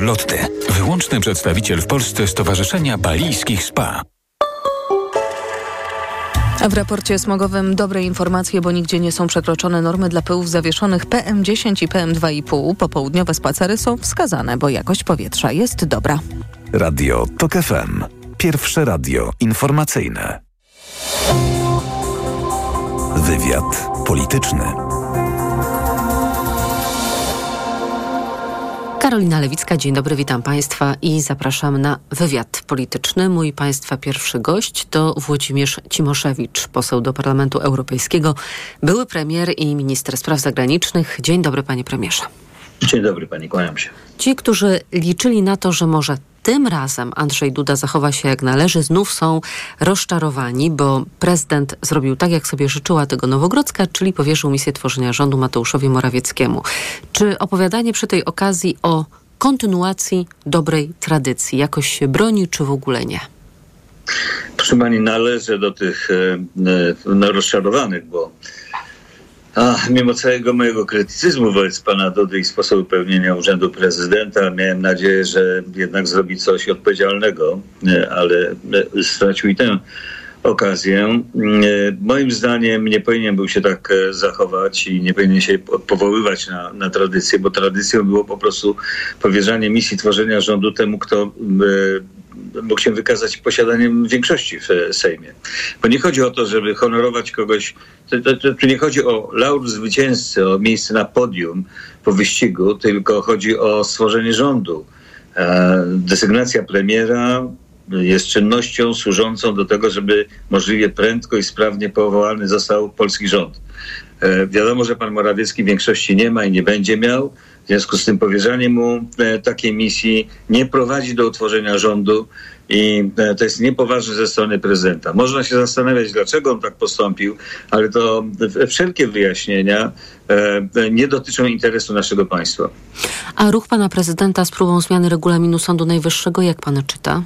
Charlotty, wyłączny przedstawiciel w Polsce Stowarzyszenia Balijskich Spa. W raporcie smogowym dobre informacje, bo nigdzie nie są przekroczone normy dla pyłów zawieszonych PM10 i PM2,5. Popołudniowe spacery są wskazane, bo jakość powietrza jest dobra. Radio TOK FM. Pierwsze radio informacyjne. Wywiad polityczny. Karolina Lewicka, dzień dobry, witam Państwa i zapraszam na wywiad polityczny. Mój Państwa pierwszy gość to Włodzimierz Cimoszewicz, poseł do Parlamentu Europejskiego, były premier i minister spraw zagranicznych. Dzień dobry, panie premierze. Dzień dobry, pani, kłaniam się. Ci, którzy liczyli na to, że może tym razem Andrzej Duda zachowa się jak należy, znów są rozczarowani, bo prezydent zrobił tak, jak sobie życzyła tego Nowogrodzka, czyli powierzył misję tworzenia rządu Mateuszowi Morawieckiemu. Czy opowiadanie przy tej okazji o kontynuacji dobrej tradycji jakoś się broni, czy w ogóle nie? Proszę pani, należę do tych e, e, rozczarowanych, bo mimo całego mojego krytycyzmu wobec pana Dudy i sposobu pełnienia urzędu prezydenta, miałem nadzieję, że jednak zrobi coś odpowiedzialnego, e, ale e, stracił i tę okazję. E, moim zdaniem nie powinien był się tak zachować i nie powinien się powoływać na, na tradycję, bo tradycją było po prostu powierzanie misji tworzenia rządu temu, kto mógł się wykazać posiadaniem większości w Sejmie. Bo nie chodzi o to, żeby honorować kogoś, tu nie chodzi o laur zwycięzcy, o miejsce na podium po wyścigu, tylko chodzi o stworzenie rządu. E, desygnacja premiera jest czynnością służącą do tego, żeby możliwie prędko i sprawnie powołany został polski rząd. E, wiadomo, że pan Morawiecki większości nie ma i nie będzie miał. W związku z tym powierzanie mu e, takiej misji nie prowadzi do utworzenia rządu i e, to jest niepoważne ze strony prezydenta. Można się zastanawiać, dlaczego on tak postąpił, ale to wszelkie wyjaśnienia nie dotyczą interesu naszego państwa. A ruch pana prezydenta z próbą zmiany regulaminu Sądu Najwyższego, jak pan czyta?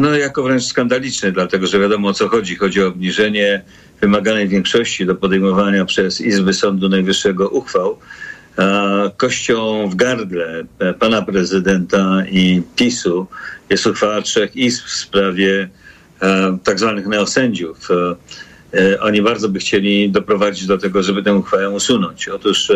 No, jako wręcz skandaliczny, dlatego że wiadomo o co chodzi. Chodzi o obniżenie wymaganej większości do podejmowania przez Izby Sądu Najwyższego uchwał. Kością w gardle pana prezydenta i PiSu jest uchwała trzech izb w sprawie tak zwanych neosędziów. Oni bardzo by chcieli doprowadzić do tego, żeby tę uchwałę usunąć. Otóż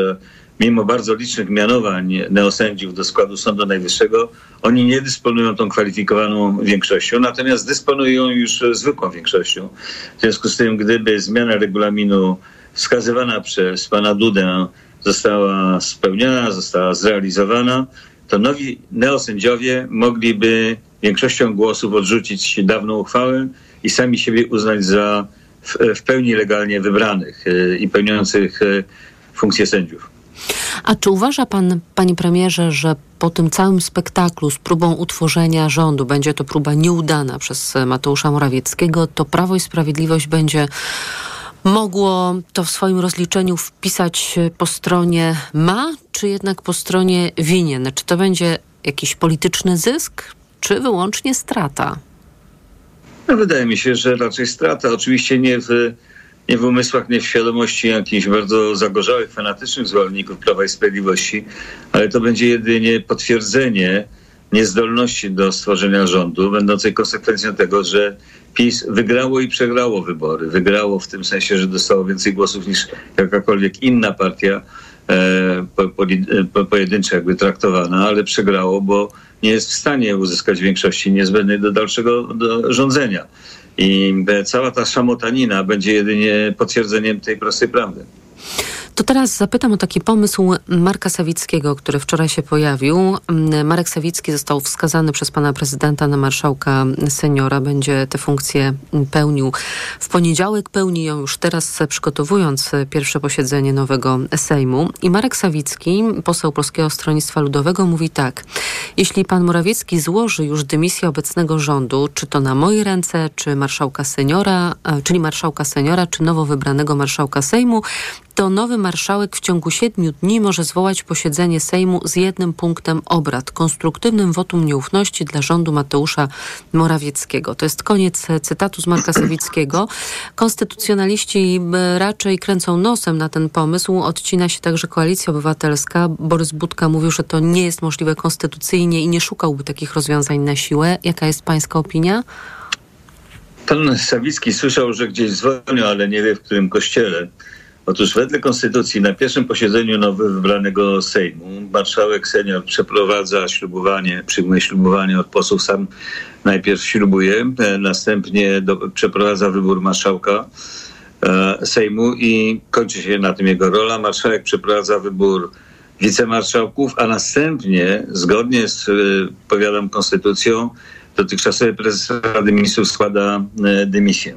mimo bardzo licznych mianowań neosędziów do składu Sądu Najwyższego, oni nie dysponują tą kwalifikowaną większością, natomiast dysponują już zwykłą większością. W związku z tym, gdyby zmiana regulaminu wskazywana przez pana Dudę została spełniona, została zrealizowana, to nowi neosędziowie mogliby większością głosów odrzucić dawną uchwałę i sami siebie uznać za w, w pełni legalnie wybranych y, i pełniących y, funkcję sędziów. A czy uważa pan, panie premierze, że po tym całym spektaklu z próbą utworzenia rządu, będzie to próba nieudana przez Mateusza Morawieckiego, to Prawo i Sprawiedliwość będzie mogło to w swoim rozliczeniu wpisać po stronie ma, czy jednak po stronie winien? Czy to będzie jakiś polityczny zysk, czy wyłącznie strata? No, wydaje mi się, że raczej strata. Oczywiście nie w nie w umysłach, nie w świadomości jakichś bardzo zagorzałych, fanatycznych zwolenników Prawa i Sprawiedliwości, ale to będzie jedynie potwierdzenie niezdolności do stworzenia rządu, będącej konsekwencją tego, że PiS wygrało i przegrało wybory. Wygrało w tym sensie, że dostało więcej głosów niż jakakolwiek inna partia e, po, po, po, pojedyncza jakby traktowana, ale przegrało, bo nie jest w stanie uzyskać większości niezbędnej do dalszego do rządzenia. I cała ta szamotanina będzie jedynie potwierdzeniem tej prostej prawdy. To teraz zapytam o taki pomysł Marka Sawickiego, który wczoraj się pojawił. Marek Sawicki został wskazany przez pana prezydenta na marszałka seniora. Będzie tę funkcję pełnił w poniedziałek. Pełni ją już teraz, przygotowując pierwsze posiedzenie nowego Sejmu. I Marek Sawicki, poseł Polskiego Stronnictwa Ludowego, mówi tak. Jeśli pan Morawiecki złoży już dymisję obecnego rządu, czy to na moje ręce, czy marszałka seniora, czyli marszałka seniora, czy nowo wybranego marszałka Sejmu, to nowy marszałek w ciągu siedmiu dni może zwołać posiedzenie Sejmu z jednym punktem obrad konstruktywnym wotum nieufności dla rządu Mateusza Morawieckiego. To jest koniec cytatu z Marka Sawickiego. Konstytucjonaliści raczej kręcą nosem na ten pomysł. Odcina się także Koalicja Obywatelska. Borys Budka mówił, że to nie jest możliwe konstytucyjnie i nie szukałby takich rozwiązań na siłę. Jaka jest pańska opinia? Pan Sawicki słyszał, że gdzieś dzwonił, ale nie wie w którym kościele. Otóż wedle konstytucji na pierwszym posiedzeniu nowo wybranego Sejmu marszałek senior przeprowadza ślubowanie, przyjmuje ślubowanie od posłów, sam najpierw ślubuje, e, następnie do, przeprowadza wybór marszałka e, Sejmu i kończy się na tym jego rola. Marszałek przeprowadza wybór wicemarszałków, a następnie zgodnie z, e, powiadam, konstytucją dotychczasowy prezes Rady Ministrów składa e, dymisję.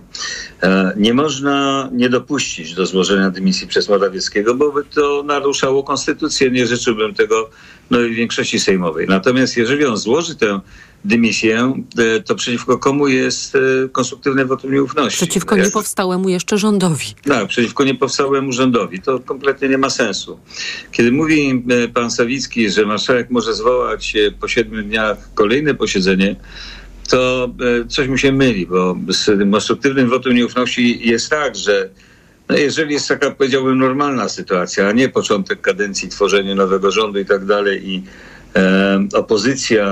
E, nie można nie dopuścić do złożenia dymisji przez Morawieckiego, bo by to naruszało konstytucję. Nie życzyłbym tego nowej większości sejmowej. Natomiast jeżeli on złoży tę dymisję, e, to przeciwko komu jest konstruktywne wotum nieufności? Przeciwko Jak... niepowstałemu jeszcze rządowi. Tak, przeciwko niepowstałemu rządowi. To kompletnie nie ma sensu. Kiedy mówi pan Sawicki, że marszałek może zwołać po siedmiu dniach kolejne posiedzenie, to e, coś mu się myli, bo z tym konstruktywnym wotum nieufności jest tak, że no jeżeli jest taka, powiedziałbym, normalna sytuacja, a nie początek kadencji, tworzenie nowego rządu i tak dalej i e, opozycja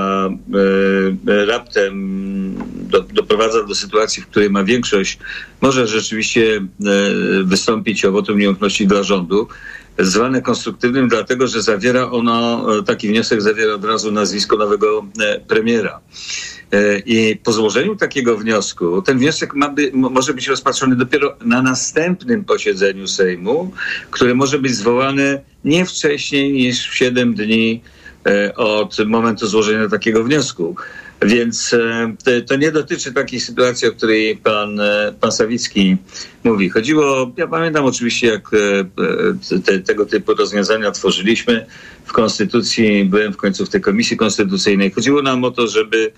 e, raptem do, doprowadza do sytuacji, w której ma większość, może rzeczywiście e, wystąpić o wotum nieufności dla rządu, zwane konstruktywnym, dlatego że zawiera ono, e, taki wniosek zawiera od razu nazwisko nowego e, premiera. E, I po złożeniu takiego wniosku, ten wniosek by, może być rozpatrzony dopiero na następnym posiedzeniu Sejmu, które może być zwołane nie wcześniej niż w 7 dni od momentu złożenia takiego wniosku. Więc e, to nie dotyczy takiej sytuacji, o której pan, e, pan Sawicki mówi. Chodziło, ja pamiętam oczywiście, jak e, te, tego typu rozwiązania tworzyliśmy w Konstytucji, byłem w końcu w tej Komisji Konstytucyjnej. Chodziło nam o to, żeby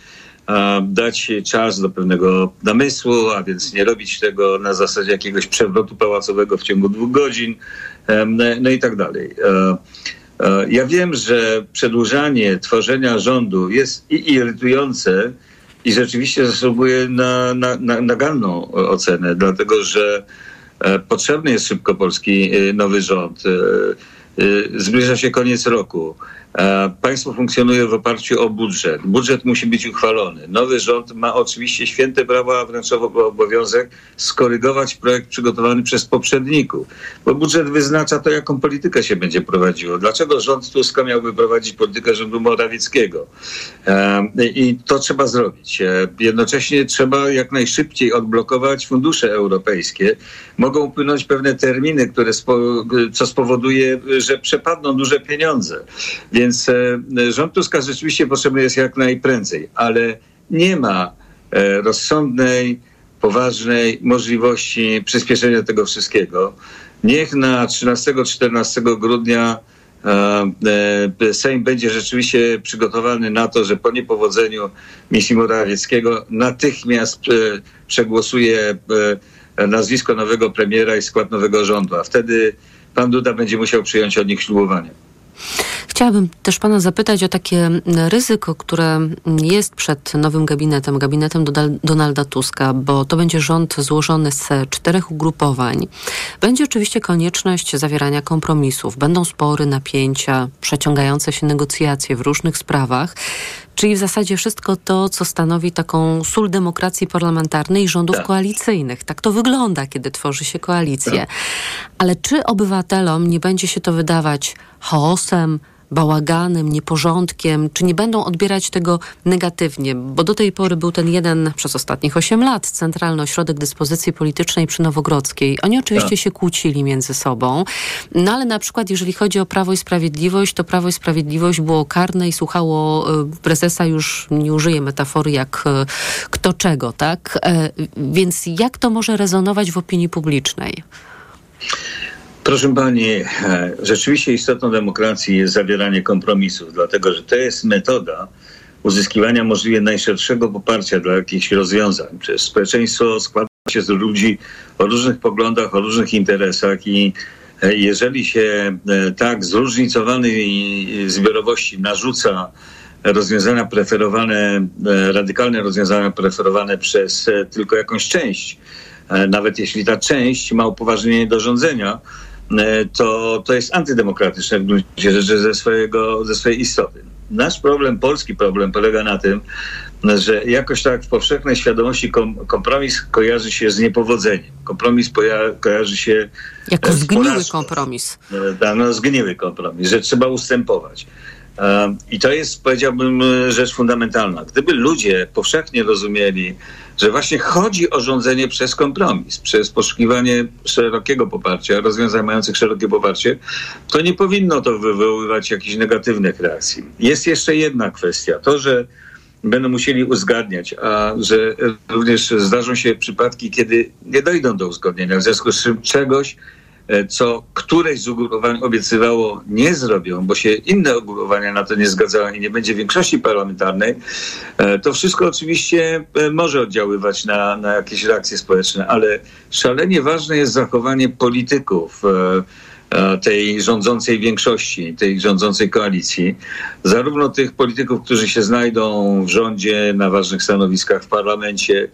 dać czas do pewnego namysłu, a więc nie robić tego na zasadzie jakiegoś przewrotu pałacowego w ciągu dwóch godzin, no i tak dalej. E, ja wiem, że przedłużanie tworzenia rządu jest i irytujące, i rzeczywiście zasługuje na, na, na naganną ocenę, dlatego że e, potrzebny jest szybko polski e, nowy rząd. Zbliża się koniec roku. E, państwo funkcjonuje w oparciu o budżet. Budżet musi być uchwalony. Nowy rząd ma oczywiście święte prawo, a wręcz obowiązek skorygować projekt przygotowany przez poprzedników. Bo budżet wyznacza to, jaką politykę się będzie prowadziło. Dlaczego rząd Tuska miałby prowadzić politykę rządu Morawieckiego? E, I to trzeba zrobić. E, jednocześnie trzeba jak najszybciej odblokować fundusze europejskie. Mogą upłynąć pewne terminy, które spo, co spowoduje, że przepadną duże pieniądze. Więc e, rząd Tuska rzeczywiście potrzebny jest jak najprędzej, ale nie ma e, rozsądnej, poważnej możliwości przyspieszenia tego wszystkiego. Niech na 13-14 grudnia e, Sejm będzie rzeczywiście przygotowany na to, że po niepowodzeniu misji Morawieckiego natychmiast przegłosuje nazwisko nowego premiera i skład nowego rządu, a wtedy pan Duda będzie musiał przyjąć od nich ślubowanie. Chciałabym też pana zapytać o takie ryzyko, które jest przed nowym gabinetem, gabinetem Donalda Tuska, bo to będzie rząd złożony z czterech ugrupowań. Będzie oczywiście konieczność zawierania kompromisów, będą spory, napięcia, przeciągające się negocjacje w różnych sprawach. Czyli w zasadzie wszystko to, co stanowi taką sól demokracji parlamentarnej i rządów tak. koalicyjnych. Tak to wygląda, kiedy tworzy się koalicję. Tak. Ale czy obywatelom nie będzie się to wydawać chaosem, bałaganem, nieporządkiem, czy nie będą odbierać tego negatywnie, bo do tej pory był ten jeden przez ostatnich 8 lat Centralny Ośrodek Dyspozycji Politycznej przy Nowogrodzkiej. Oni oczywiście tak. się kłócili między sobą, no ale na przykład jeżeli chodzi o Prawo i Sprawiedliwość, to Prawo i Sprawiedliwość było karne i słuchało e, prezesa, już nie użyję metafory jak e, kto czego, tak? E, więc jak to może rezonować w opinii publicznej? Proszę Pani, e, rzeczywiście istotą demokracji jest zawieranie kompromisów, dlatego że to jest metoda uzyskiwania możliwie najszerszego poparcia dla jakichś rozwiązań. Przecież społeczeństwo składa się z ludzi o różnych poglądach, o różnych interesach i Jeżeli się tak zróżnicowanej zbiorowości narzuca rozwiązania preferowane, radykalne rozwiązania preferowane przez tylko jakąś część, nawet jeśli ta część ma upoważnienie do rządzenia, to, to jest antydemokratyczne w gruncie rzeczy ze, swojego, ze swojej istoty. Nasz problem, polski problem polega na tym, że jakoś tak w powszechnej świadomości kom, kompromis kojarzy się z niepowodzeniem. Kompromis poja- kojarzy się jako e, zgniły porażką. kompromis. Tak, no, zgniły kompromis, że trzeba ustępować. E, I to jest, powiedziałbym, rzecz fundamentalna. Gdyby ludzie powszechnie rozumieli, że właśnie chodzi o rządzenie przez kompromis, przez poszukiwanie szerokiego poparcia, rozwiązań mających szerokie poparcie, to nie powinno to wywoływać jakichś negatywnych reakcji. Jest jeszcze jedna kwestia. To, że będą musieli uzgadniać, a że również zdarzą się przypadki, kiedy nie dojdą do uzgodnienia, w związku z czym czegoś, co któreś z ugrupowań obiecywało, nie zrobią, bo się inne ugrupowania na to nie zgadzają i nie będzie większości parlamentarnej, to wszystko oczywiście może oddziaływać na, na jakieś reakcje społeczne, ale szalenie ważne jest zachowanie polityków tej rządzącej większości, tej rządzącej koalicji, zarówno tych polityków, którzy się znajdą w rządzie, na ważnych stanowiskach w parlamencie.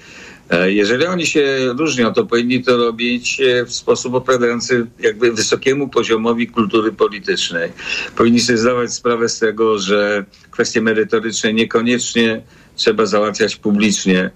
Jeżeli oni się różnią, to powinni to robić w sposób odpowiadający jakby wysokiemu poziomowi kultury politycznej. Powinni sobie zdawać sprawę z tego, że kwestie merytoryczne niekoniecznie trzeba załatwiać publicznie.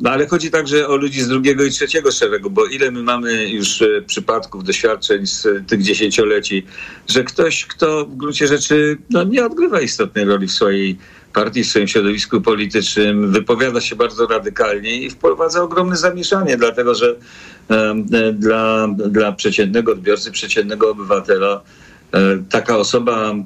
No ale chodzi także o ludzi z drugiego i trzeciego szeregu, bo ile my mamy już przypadków, doświadczeń z tych dziesięcioleci, że ktoś, kto w gruncie rzeczy no, nie odgrywa istotnej roli w swojej partii, w swoim środowisku politycznym, wypowiada się bardzo radykalnie i wprowadza ogromne zamieszanie, dlatego że um, dla, dla przeciętnego odbiorcy, przeciętnego obywatela um, taka osoba um,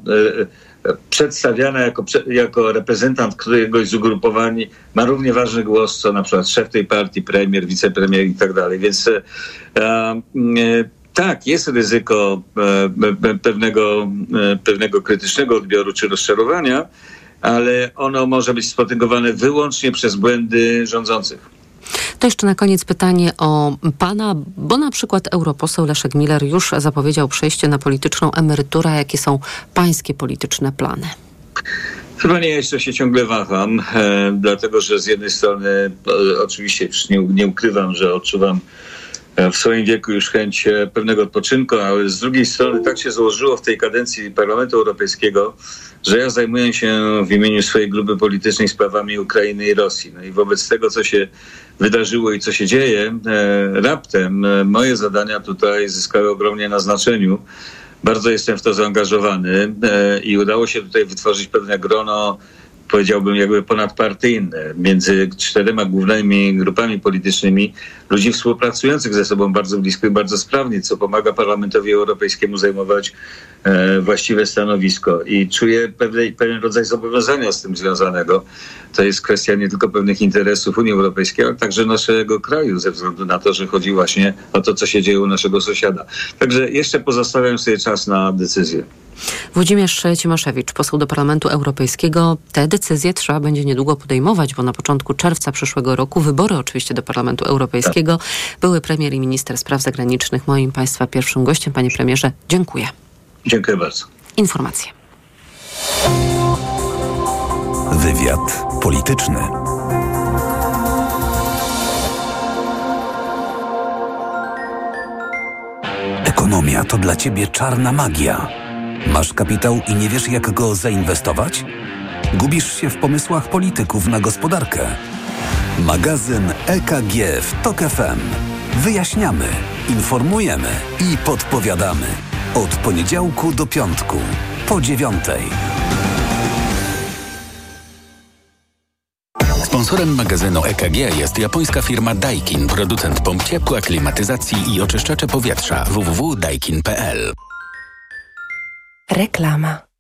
przedstawiana jako, jako reprezentant któregoś z ugrupowań ma równie ważny głos, co na przykład szef tej partii, premier, wicepremier i tak dalej. Więc e, e, tak, jest ryzyko e, pewnego, pewnego krytycznego odbioru czy rozczarowania, ale ono może być spotykowane wyłącznie przez błędy rządzących. To jeszcze na koniec pytanie o pana, bo na przykład europoseł Leszek Miller już zapowiedział przejście na polityczną emeryturę. Jakie są pańskie polityczne plany? Chyba nie, jeszcze się ciągle waham, e, dlatego że z jednej strony e, oczywiście nie, nie ukrywam, że odczuwam w swoim wieku już chęć pewnego odpoczynku, ale z drugiej strony tak się złożyło w tej kadencji Parlamentu Europejskiego, że ja zajmuję się w imieniu swojej grupy politycznej sprawami Ukrainy i Rosji. No i wobec tego, co się wydarzyło i co się dzieje, e, raptem e, moje zadania tutaj zyskały ogromnie na znaczeniu. Bardzo jestem w to zaangażowany e, i udało się tutaj wytworzyć pewne grono powiedziałbym, jakby ponadpartyjne między czterema głównymi grupami politycznymi ludzi współpracujących ze sobą bardzo blisko i bardzo sprawnie, co pomaga Parlamentowi Europejskiemu zajmować właściwe stanowisko. I czuję pewne, pewien rodzaj zobowiązania z tym związanego. To jest kwestia nie tylko pewnych interesów Unii Europejskiej, ale także naszego kraju, ze względu na to, że chodzi właśnie o to, co się dzieje u naszego sąsiada. Także jeszcze pozostawiam sobie czas na decyzję. Włodzimierz Cimaszewicz, poseł do Parlamentu Europejskiego. Te decyzje trzeba będzie niedługo podejmować, bo na początku czerwca przyszłego roku wybory oczywiście do Parlamentu Europejskiego. Tak. Były premier i minister spraw zagranicznych moim Państwa pierwszym gościem. Panie premierze, dziękuję. Dziękuję bardzo. Informacje. Wywiad polityczny. Ekonomia to dla ciebie czarna magia. Masz kapitał i nie wiesz, jak go zainwestować? Gubisz się w pomysłach polityków na gospodarkę? Magazyn EKG w TOK FM. Wyjaśniamy, informujemy i podpowiadamy. Od poniedziałku do piątku, po dziewiątej. Sponsorem magazynu EKG jest japońska firma Daikin, producent pomp ciepła, klimatyzacji i oczyszczacze powietrza www.daikin.pl. Reklama.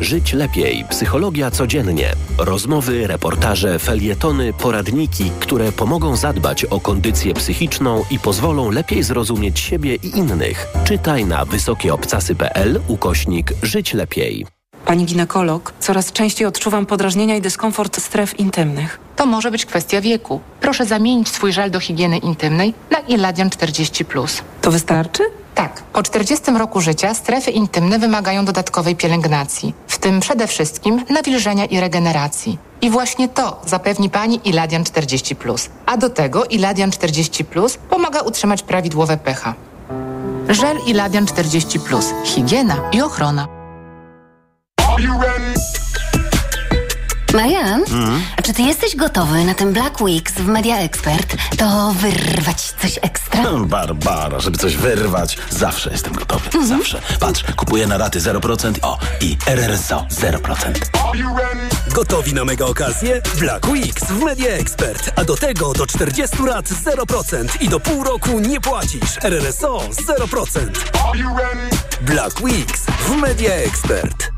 Żyć lepiej. Psychologia codziennie. Rozmowy, reportaże, felietony, poradniki, które pomogą zadbać o kondycję psychiczną i pozwolą lepiej zrozumieć siebie i innych. Czytaj na wysokieobcasy.pl ukośnik Żyć lepiej. Pani ginekolog, coraz częściej odczuwam podrażnienia i dyskomfort stref intymnych. To może być kwestia wieku. Proszę zamienić swój żel do higieny intymnej na Iladian 40. To wystarczy? Tak. Po 40 roku życia strefy intymne wymagają dodatkowej pielęgnacji, w tym przede wszystkim nawilżenia i regeneracji. I właśnie to zapewni Pani Iladian 40. A do tego Iladian 40 pomaga utrzymać prawidłowe pH. Żel Iladian 40. Higiena i ochrona. Marian, mm. a czy ty jesteś gotowy na ten Black Weeks w Media Expert? To wyrwać coś ekstra? Barbara, żeby coś wyrwać, zawsze jestem gotowy, mm -hmm. zawsze. Patrz, kupuję na raty 0%, o i RRSO 0%. Gotowi na mega okazję? Black Weeks w Media Expert, a do tego do 40 rat 0% i do pół roku nie płacisz. RRSO 0%. Black Weeks w Media Expert.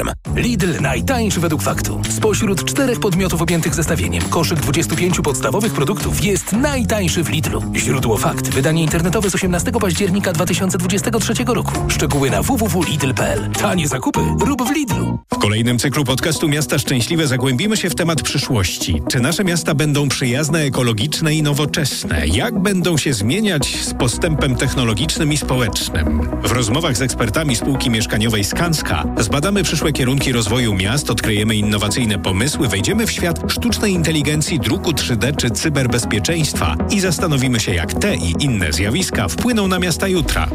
Aflofarm. Lidl najtańszy według faktu. Spośród czterech podmiotów objętych zestawieniem, koszyk 25 podstawowych produktów jest najtańszy w Lidlu. Źródło fakt. Wydanie internetowe z 18 października 2023 roku. Szczegóły na www.lidl.pl. Tanie zakupy rób w Lidlu. W kolejnym cyklu podcastu Miasta Szczęśliwe zagłębimy się w temat przyszłości. Czy nasze miasta będą przyjazne, ekologiczne i nowoczesne? Jak będą się zmieniać z postępem technologicznym i społecznym? W rozmowach z ekspertami spółki mieszkaniowej Skanska zbadamy przyszłe kierunki rozwoju miast, odkryjemy innowacyjne pomysły, wejdziemy w świat sztucznej inteligencji, druku 3D czy cyberbezpieczeństwa i zastanowimy się, jak te i inne zjawiska wpłyną na miasta jutra.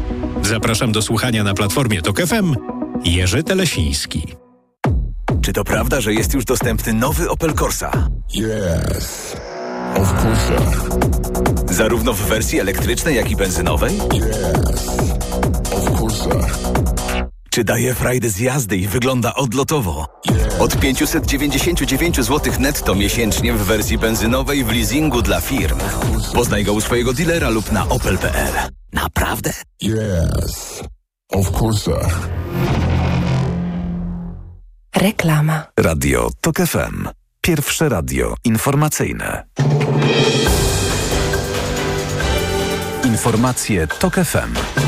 Zapraszam do słuchania na platformie Tok FM. Jerzy Telesiński. Czy to prawda, że jest już dostępny nowy Opel Corsa? Yes. Of course. Zarówno w wersji elektrycznej, jak i benzynowej? Yes. Of course. Czy daje frajdę z jazdy i wygląda odlotowo? Od 599 zł netto miesięcznie w wersji benzynowej w leasingu dla firm. Poznaj go u swojego dealera lub na opel.pl. Naprawdę? Yes. Of course. Reklama. Radio TOK FM. Pierwsze radio informacyjne. Informacje TOK FM.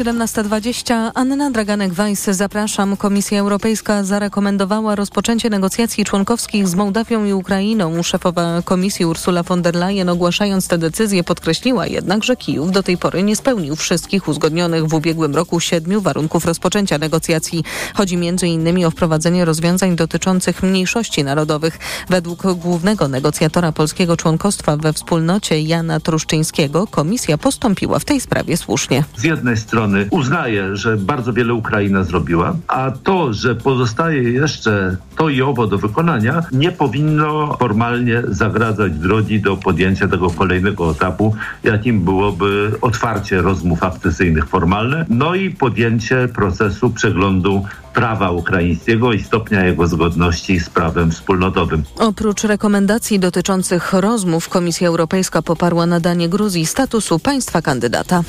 Minęła 17.20. Anna Draganek-Weiss, zapraszam. Komisja Europejska zarekomendowała rozpoczęcie negocjacji członkowskich z Mołdawią i Ukrainą. Szefowa komisji Ursula von der Leyen ogłaszając tę decyzję podkreśliła jednak, że Kijów do tej pory nie spełnił wszystkich uzgodnionych w ubiegłym roku siedmiu warunków rozpoczęcia negocjacji. Chodzi m.in. o wprowadzenie rozwiązań dotyczących mniejszości narodowych. Według głównego negocjatora polskiego członkostwa we wspólnocie Jana Truszczyńskiego komisja postąpiła w tej sprawie słusznie. Z jednej strony strony uznaje, że bardzo wiele Ukraina zrobiła, a to, że pozostaje jeszcze to i owo do wykonania, nie powinno formalnie zagradzać drogi do podjęcia tego kolejnego etapu, jakim byłoby otwarcie rozmów akcesyjnych formalne, no i podjęcie procesu przeglądu prawa ukraińskiego i stopnia jego zgodności z prawem wspólnotowym. Oprócz rekomendacji dotyczących rozmów, Komisja Europejska poparła nadanie Gruzji statusu państwa kandydata.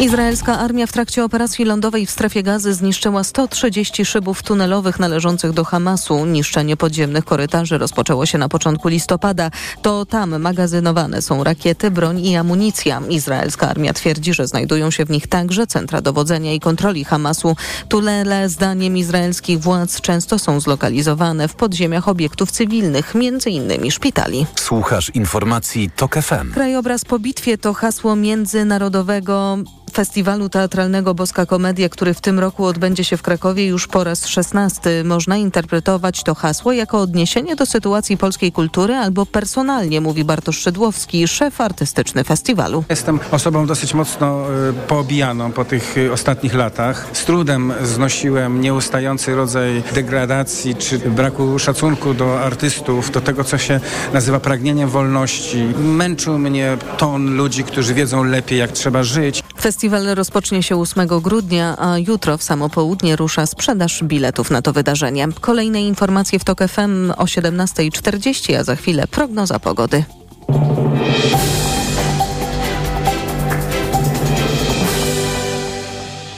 Izraelska armia w trakcie operacji lądowej w strefie gazy zniszczyła 130 szybów tunelowych należących do Hamasu. Niszczenie podziemnych korytarzy rozpoczęło się na początku listopada. To tam magazynowane są rakiety, broń i amunicja. Izraelska armia twierdzi, że znajdują się w nich także centra dowodzenia i kontroli Hamasu. Tunele zdaniem izraelskich władz często są zlokalizowane w podziemiach obiektów cywilnych, między innymi szpitali. Słuchasz informacji TOK FM. Krajobraz po bitwie to hasło międzynarodowego Festiwalu Teatralnego Boska Komedia, który w tym roku odbędzie się w Krakowie już po raz szesnasty. Można interpretować to hasło jako odniesienie do sytuacji polskiej kultury albo personalnie, mówi Bartosz Szydłowski, szef artystyczny festiwalu. Jestem osobą dosyć mocno y, poobijaną po tych y, ostatnich latach. Z trudem znosiłem nieustający rodzaj degradacji czy braku szacunku do artystów, do tego, co się nazywa pragnieniem wolności. Męczył mnie ton ludzi, którzy wiedzą lepiej, jak trzeba żyć. Festiwal rozpocznie się 8 grudnia, a jutro w samo południe rusza sprzedaż biletów na to wydarzenie. Kolejne informacje w TOK FM o 17.40, a za chwilę prognoza pogody.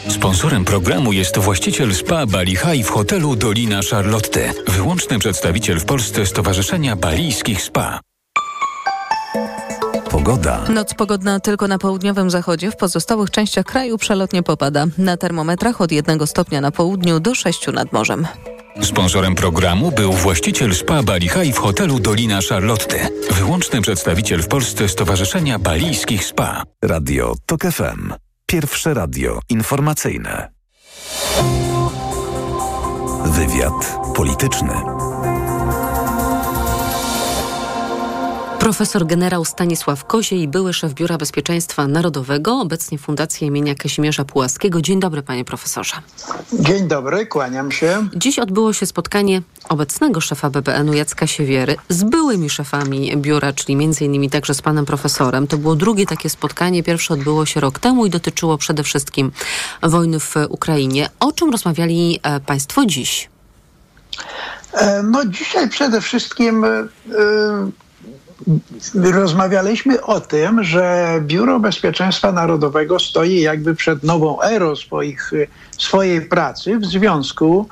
Sponsorem programu jest właściciel spa Bali High w hotelu Dolina Charlotte, wyłączny przedstawiciel w Polsce Stowarzyszenia Balijskich Spa. Pogoda. Noc pogodna tylko na południowym zachodzie, w pozostałych częściach kraju przelotnie popada. Na termometrach od 1 stopnia na południu do 6 nad morzem. Sponsorem programu był właściciel spa Bali High w hotelu Dolina Charlotte, wyłączny przedstawiciel w Polsce Stowarzyszenia Balijskich Spa. Radio TOK FM. Pierwsze radio informacyjne. Wywiad polityczny. Profesor generał Stanisław Koziej, były szef Biura Bezpieczeństwa Narodowego, obecnie Fundacji imienia Kazimierza Pułaskiego. Dzień dobry, panie profesorze. Dzień dobry, kłaniam się. Dziś odbyło się spotkanie obecnego szefa BBN-u Jacka Siewiery z byłymi szefami biura, czyli między innymi także z panem profesorem. To było drugie takie spotkanie. Pierwsze odbyło się rok temu i dotyczyło przede wszystkim wojny w Ukrainie. O czym rozmawiali e, państwo dziś? E, no dzisiaj przede wszystkim e, rozmawialiśmy o tym, że Biuro Bezpieczeństwa Narodowego stoi jakby przed nową erą swoich, swojej pracy w związku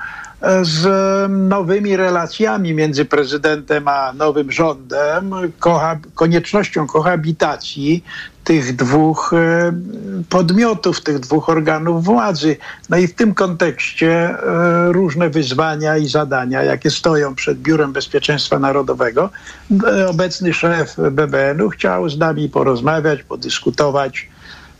z nowymi relacjami między prezydentem a nowym rządem, koha koniecznością kohabitacji tych dwóch e, podmiotów, tych dwóch organów władzy. No i w tym kontekście e, różne wyzwania i zadania, jakie stoją przed Biurem Bezpieczeństwa Narodowego. E, obecny szef BBN-u chciał z nami porozmawiać, podyskutować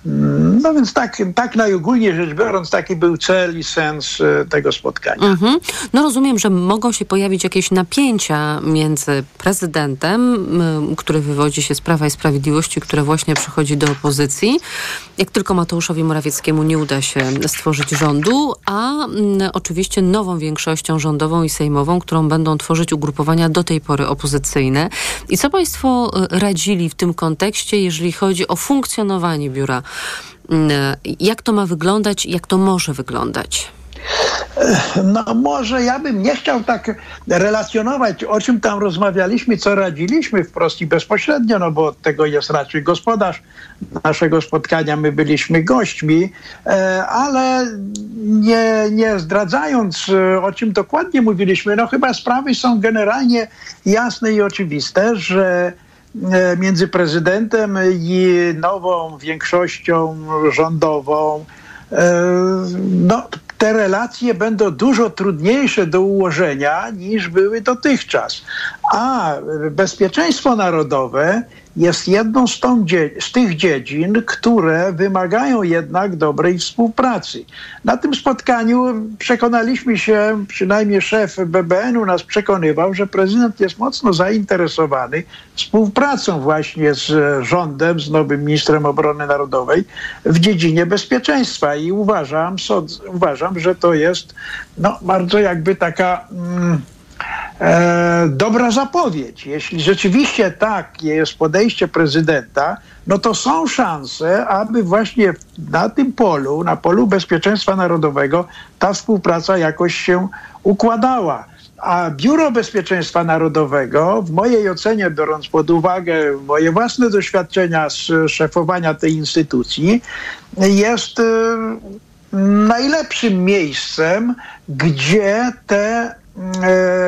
no więc tak, tak najogólniej rzecz biorąc, taki był cel i sens e, tego spotkania. Mhm. No rozumiem, że mogą się pojawić jakieś napięcia między prezydentem, który wywodzi się z Prawa i Sprawiedliwości, które właśnie przychodzi do opozycji, jak tylko Mateuszowi Morawieckiemu nie uda się stworzyć rządu, a oczywiście nową większością rządową i sejmową, którą będą tworzyć ugrupowania do tej pory opozycyjne. I co państwo e, radzili w tym kontekście, jeżeli chodzi o funkcjonowanie biura Mm, jak to ma wyglądać, jak to może wyglądać? No może ja bym nie chciał tak relacjonować, o czym tam rozmawialiśmy, co radziliśmy wprost i bezpośrednio, no bo tego jest raczej gospodarz naszego spotkania, my byliśmy gośćmi, e, ale nie, nie zdradzając, e, o czym dokładnie mówiliśmy, no chyba sprawy są generalnie jasne i oczywiste, że E, między prezydentem i nową większością rządową, no, te relacje będą dużo trudniejsze do ułożenia niż były dotychczas. A bezpieczeństwo narodowe jest jedną z, tą, z tych dziedzin, które wymagają jednak dobrej współpracy. Na tym spotkaniu przekonaliśmy się, przynajmniej szef BBN-u nas przekonywał, że prezydent jest mocno zainteresowany współpracą właśnie z rządem, z nowym ministrem obrony narodowej w dziedzinie bezpieczeństwa i uważam, uważam że to jest no, bardzo jakby taka... Mm, e, dobra zapowiedź. Jeśli rzeczywiście tak jest podejście prezydenta, no to są szanse, aby właśnie na tym polu, na polu bezpieczeństwa narodowego, ta współpraca jakoś się układała. A Biuro Bezpieczeństwa Narodowego, w mojej ocenie, biorąc pod uwagę moje własne doświadczenia z szefowania tej instytucji, jest y, najlepszym miejscem, gdzie te e,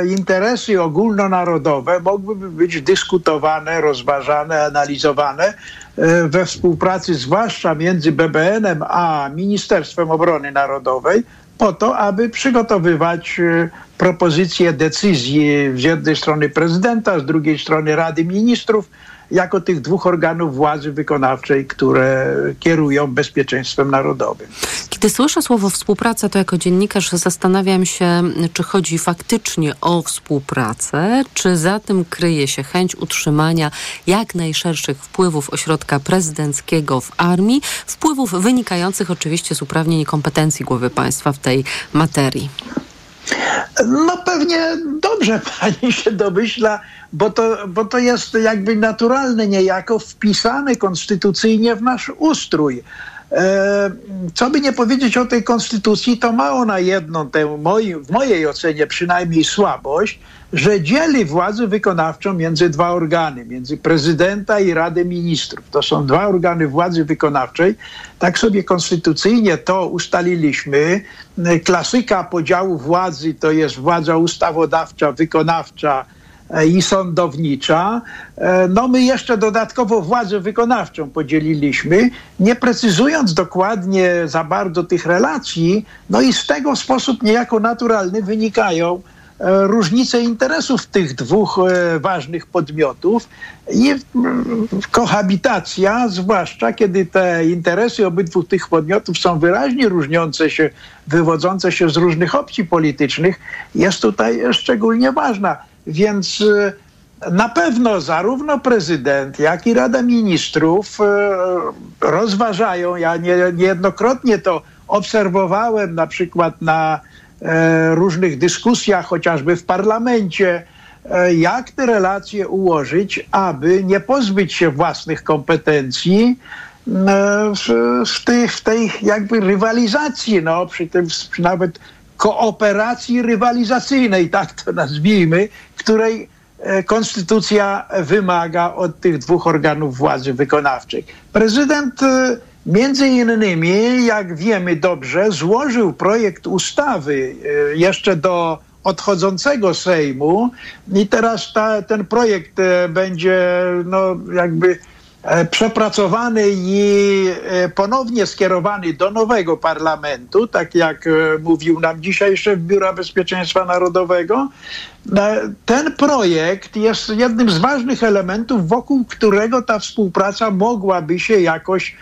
interesy ogólnonarodowe mogłyby być dyskutowane, rozważane, analizowane e, we współpracy zwłaszcza między BBN-em a Ministerstwem Obrony Narodowej po to, aby przygotowywać e, propozycje decyzji z jednej strony prezydenta, z drugiej strony Rady Ministrów, jako tych dwóch organów władzy wykonawczej, które kierują bezpieczeństwem narodowym. Kiedy słyszę słowo współpraca, to jako dziennikarz zastanawiam się, czy chodzi faktycznie o współpracę, czy za tym kryje się chęć utrzymania jak najszerszych wpływów ośrodka prezydenckiego w armii, wpływów wynikających oczywiście z uprawnień i kompetencji głowy państwa w tej materii. No pewnie dobrze pani się domyśla, bo to, bo to jest jakby naturalne niejako wpisane konstytucyjnie w nasz ustrój. E, co by nie powiedzieć o tej konstytucji, to ma ona jedną, tę w mojej ocenie przynajmniej słabość, że dzieli władzę wykonawczą między dwa organy, między prezydenta i Radę Ministrów. To są dwa organy władzy wykonawczej. Tak sobie konstytucyjnie to ustaliliśmy. Klasyka podziału władzy to jest władza ustawodawcza, wykonawcza, E, i sądownicza. E, no my jeszcze dodatkowo władzę wykonawczą podzieliliśmy, nie precyzując dokładnie za bardzo tych relacji, no i z tego w sposób niejako naturalny wynikają e, różnice interesów tych dwóch ważnych podmiotów i kohabitacja, zwłaszcza kiedy te interesy obydwu tych podmiotów są wyraźnie różniące się, wywodzące się z różnych opcji politycznych, jest tutaj szczególnie ważna. Więc y, na pewno zarówno prezydent, jak i Rada Ministrów rozważają, ja niejednokrotnie to obserwowałem na przykład na e, różnych dyskusjach, chociażby w parlamencie, e, jak te relacje ułożyć, aby nie pozbyć się własnych kompetencji e, w, w, tej, w tej jakby rywalizacji, no, przy tym przy nawet kooperacji rywalizacyjnej, tak to nazwijmy, której e, konstytucja wymaga od tych dwóch organów władzy wykonawczej. Prezydent e, między innymi, jak wiemy dobrze, złożył projekt ustawy e, jeszcze do odchodzącego Sejmu i teraz ta, ten projekt będzie no, jakby E, przepracowany i e, ponownie skierowany do nowego parlamentu, tak jak e, mówił nam dzisiaj szef Biura Bezpieczeństwa Narodowego. Ten projekt jest jednym z ważnych elementów, wokół którego ta współpraca mogłaby się jakoś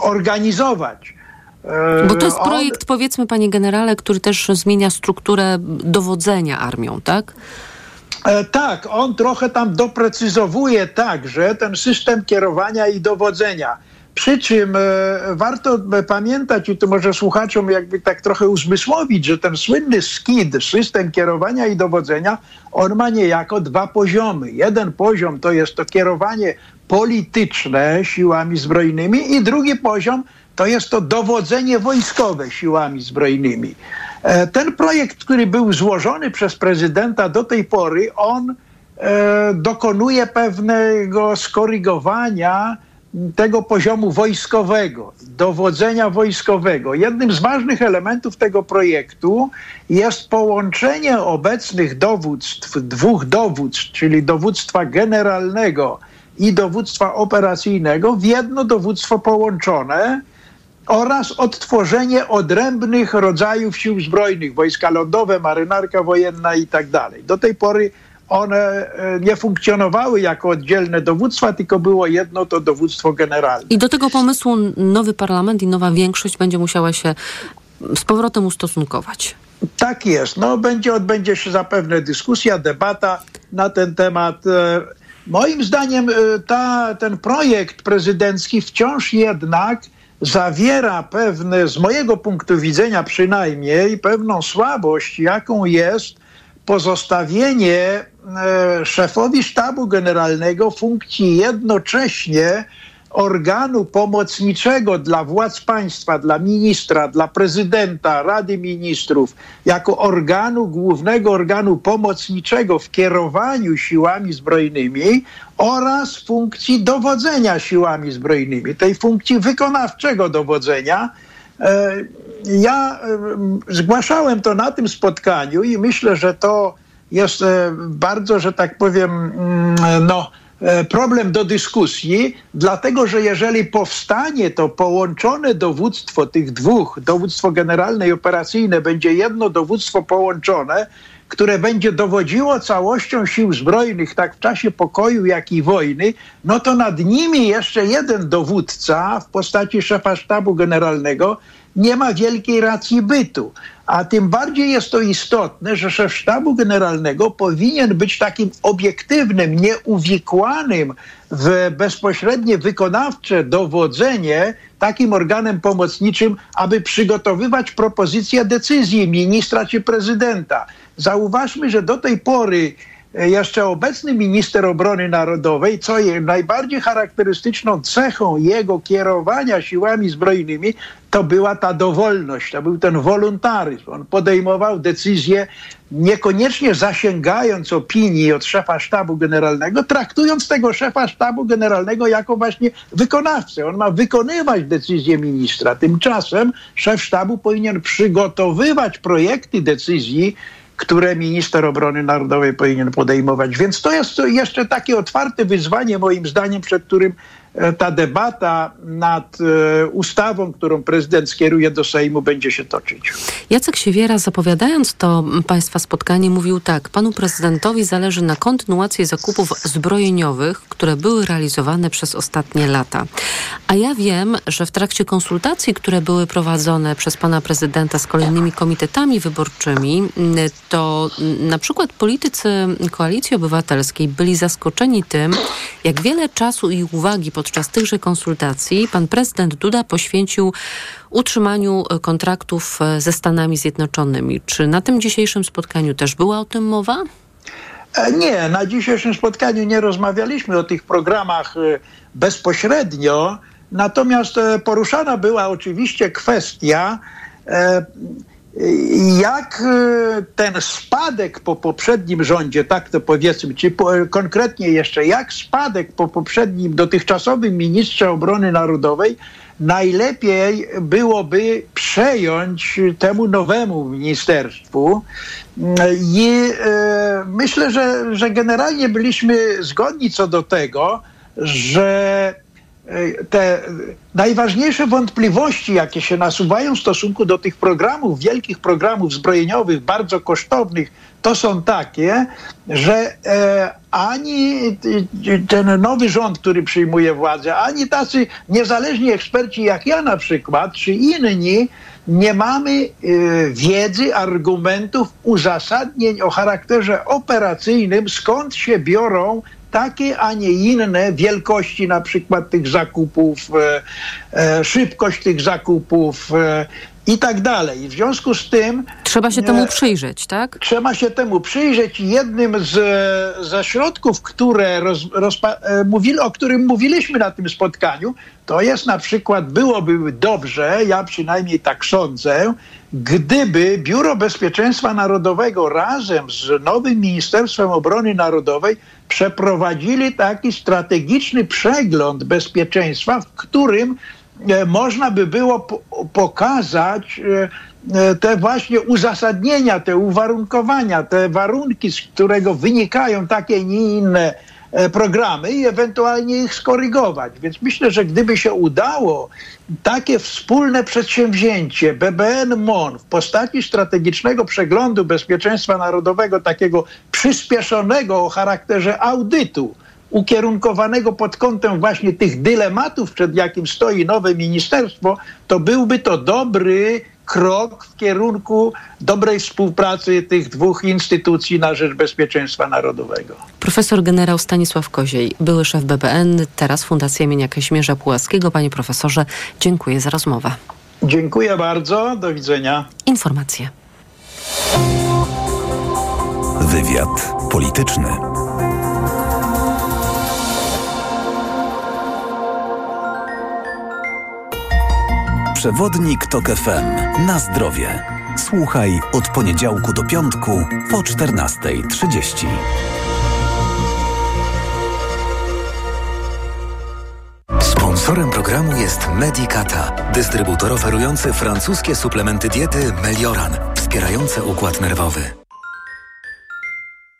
organizować. Bo to jest projekt, On... powiedzmy, panie generale, który też zmienia strukturę dowodzenia armią, tak? E, tak, on trochę tam doprecyzowuje także ten system kierowania i dowodzenia. Przy czym e, warto pamiętać, i to może słuchaczom jakby tak trochę uzmysłowić, że ten słynny SKID, system kierowania i dowodzenia, on ma niejako dwa poziomy. Jeden poziom to jest to kierowanie polityczne siłami zbrojnymi i drugi poziom to jest to dowodzenie wojskowe siłami zbrojnymi. E, ten projekt, który był złożony przez prezydenta do tej pory, on e, dokonuje pewnego skorygowania tego poziomu wojskowego, dowodzenia wojskowego. Jednym z ważnych elementów tego projektu jest połączenie obecnych dowództw, dwóch dowództw, czyli dowództwa generalnego i dowództwa operacyjnego w jedno dowództwo połączone, oraz odtworzenie odrębnych rodzajów sił zbrojnych, wojska lądowe, marynarka wojenna i tak dalej. Do tej pory one e, nie funkcjonowały jako oddzielne dowództwa, tylko było jedno to dowództwo generalne. I do tego pomysłu nowy parlament i nowa większość będzie musiała się z powrotem ustosunkować. Tak jest. No, będzie, odbędzie się zapewne dyskusja, debata na ten temat. E, Moim zdaniem e, ta, ten projekt prezydencki wciąż jednak zawiera pewne, z mojego punktu widzenia przynajmniej, pewną słabość, jaką jest pozostawienie e, szefowi sztabu generalnego funkcji jednocześnie organu pomocniczego dla władz państwa, dla ministra, dla prezydenta, Rady Ministrów, jako organu, głównego organu pomocniczego w kierowaniu siłami zbrojnymi oraz funkcji dowodzenia siłami zbrojnymi, tej funkcji wykonawczego dowodzenia. E, ja e, zgłaszałem to na tym spotkaniu i myślę, że to jest e, bardzo, że tak powiem, mm, no, problem do dyskusji, dlatego że jeżeli powstanie to połączone dowództwo tych dwóch, dowództwo generalne i operacyjne, będzie jedno dowództwo połączone, które będzie dowodziło całością sił zbrojnych, tak w czasie pokoju, jak i wojny, no to nad nimi jeszcze jeden dowódca w postaci szefa sztabu generalnego nie ma wielkiej racji bytu. A tym bardziej jest to istotne, że szef sztabu generalnego powinien być takim obiektywnym, nieuwikłanym w bezpośrednie wykonawcze dowodzenie takim organem pomocniczym, aby przygotowywać propozycje decyzji ministra czy prezydenta. Zauważmy, że do tej pory e, jeszcze obecny minister obrony narodowej, co jest najbardziej charakterystyczną cechą jego kierowania siłami zbrojnymi, to była ta dowolność, to był ten wolontaryzm. On podejmował decyzje niekoniecznie zasięgając opinii od szefa sztabu generalnego, traktując tego szefa sztabu generalnego jako właśnie wykonawcę. On ma wykonywać decyzje ministra. Tymczasem szef sztabu powinien przygotowywać projekty decyzji, które minister obrony narodowej powinien podejmować. Więc to jest jeszcze takie otwarte wyzwanie, moim zdaniem, przed którym ta debata nad e, ustawą, którą prezydent skieruje do Sejmu, będzie się toczyć. Jacek Siewiera, zapowiadając to Państwa spotkanie, mówił tak: Panu prezydentowi zależy na kontynuacji zakupów zbrojeniowych, które były realizowane przez ostatnie lata. A ja wiem, że w trakcie konsultacji, które były prowadzone przez pana prezydenta z kolejnymi komitetami wyborczymi, to na przykład politycy Koalicji Obywatelskiej byli zaskoczeni tym, jak wiele czasu i uwagi pod podczas tychże konsultacji pan prezydent Duda poświęcił utrzymaniu e, kontraktów e, ze Stanami Zjednoczonymi. Czy na tym dzisiejszym spotkaniu też była o tym mowa? E, nie, na dzisiejszym spotkaniu nie rozmawialiśmy o tych programach bezpośrednio, natomiast poruszana była oczywiście kwestia jak e, ten spadek po poprzednim rządzie, tak to powiedzmy, czy po, konkretnie jeszcze, jak spadek po poprzednim dotychczasowym ministrze obrony narodowej najlepiej byłoby przejąć temu nowemu ministerstwu. I e, myślę, że, że generalnie byliśmy zgodni co do tego, że te najważniejsze wątpliwości, jakie się nasuwają w stosunku do tych programów, wielkich programów zbrojeniowych, bardzo kosztownych, to są takie, że e, ani ten nowy rząd, który przyjmuje władzę, ani tacy niezależni eksperci jak ja na przykład, czy inni, nie mamy e, wiedzy, argumentów, uzasadnień o charakterze operacyjnym, skąd się biorą takie, a nie inne wielkości na przykład tych zakupów, e, e, szybkość tych zakupów e, i tak dalej. W związku z tym. Trzeba się temu przyjrzeć, tak? Trzeba się temu przyjrzeć. Jednym z, ze środków, które roz, rozpa, mówili, o którym mówiliśmy na tym spotkaniu, to jest na przykład, byłoby dobrze, ja przynajmniej tak sądzę, gdyby Biuro Bezpieczeństwa Narodowego razem z nowym Ministerstwem Obrony Narodowej przeprowadzili taki strategiczny przegląd bezpieczeństwa, w którym e, można by było pokazać e, e, te właśnie uzasadnienia, te uwarunkowania, te warunki, z którego wynikają takie, nie inne programy i ewentualnie ich skorygować. Więc myślę, że gdyby się udało takie wspólne przedsięwzięcie BBN-MON w postaci strategicznego przeglądu bezpieczeństwa narodowego, takiego przyspieszonego o charakterze audytu, ukierunkowanego pod kątem właśnie tych dylematów, przed jakim stoi nowe ministerstwo, to byłby to dobry krok w kierunku dobrej współpracy tych dwóch instytucji na rzecz bezpieczeństwa narodowego. Profesor generał Stanisław Koziej, były szef BBN, teraz Fundacja imienia Kaźmierza Pułaskiego. Panie profesorze, dziękuję za rozmowę. Dziękuję bardzo, do widzenia. Informacje. Wywiad polityczny. Przewodnik TOK FM. Na zdrowie. Słuchaj od poniedziałku do piątku po 14.30. Sponsorem programu jest Medicata, dystrybutor oferujący francuskie suplementy diety Melioran, wspierające układ nerwowy.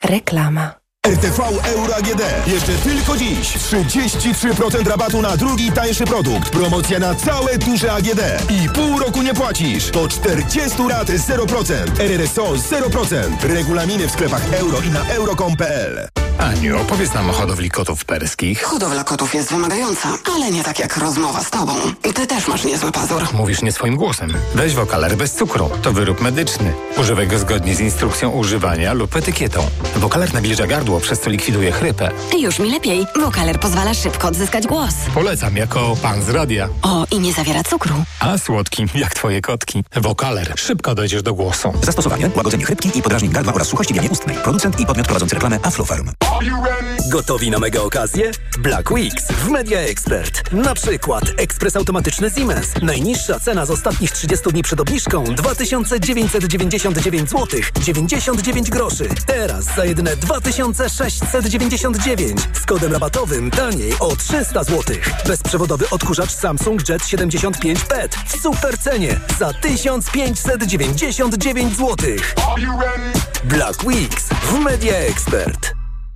Reklama. RTV Euro AGD. Jeszcze tylko dziś 33% rabatu na drugi tańszy produkt. Promocja na całe duże AGD. I pół roku nie płacisz. To 40 lat 0%. RRSO 0%. Regulaminy w sklepach euro i na euro.com.pl. Aniu, opowiedz nam o hodowli kotów perskich. Hodowla kotów jest wymagająca, ale nie tak jak rozmowa z tobą. Ty też masz niezły pazur. Mówisz nie swoim głosem. Weź wokaler bez cukru. To wyrób medyczny. Używaj go zgodnie z instrukcją używania lub etykietą. Wokaler nawilża gardło, przez co likwiduje chrypę. Już mi lepiej. Wokaler pozwala szybko odzyskać głos. Polecam jako pan z radia. O, i nie zawiera cukru. A słodki, jak twoje kotki. Wokaler. Szybko dojdziesz do głosu. Zastosowanie, łagodzenie chrypki i podrażnień gardła oraz suchości wianie ustnej. Producent i podmiot prowadzący reklamę Aflofarm. Gotowi na mega okazję? Black Weeks w Media Expert. Na przykład ekspres automatyczny Siemens. Najniższa cena z ostatnich 30 dni przed obniżką 2999 zł 99 groszy. Teraz za jedyne 2699 z kodem rabatowym taniej o 300 zł. Bezprzewodowy odkurzacz Samsung Jet 75 PET w super cenie za 1599 zł. Black Weeks w Media Expert.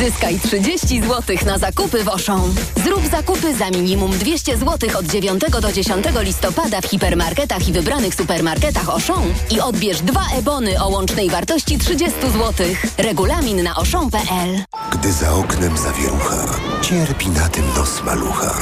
Zyskaj 30 zł na zakupy w Auchan. Zrób zakupy za minimum 200 zł od 9 do 10 listopada w hipermarketach i wybranych supermarketach Auchan i odbierz dwa ebony o łącznej wartości 30 zł. Regulamin na auchan.pl Gdy za oknem zawierucha, cierpi na tym nos malucha.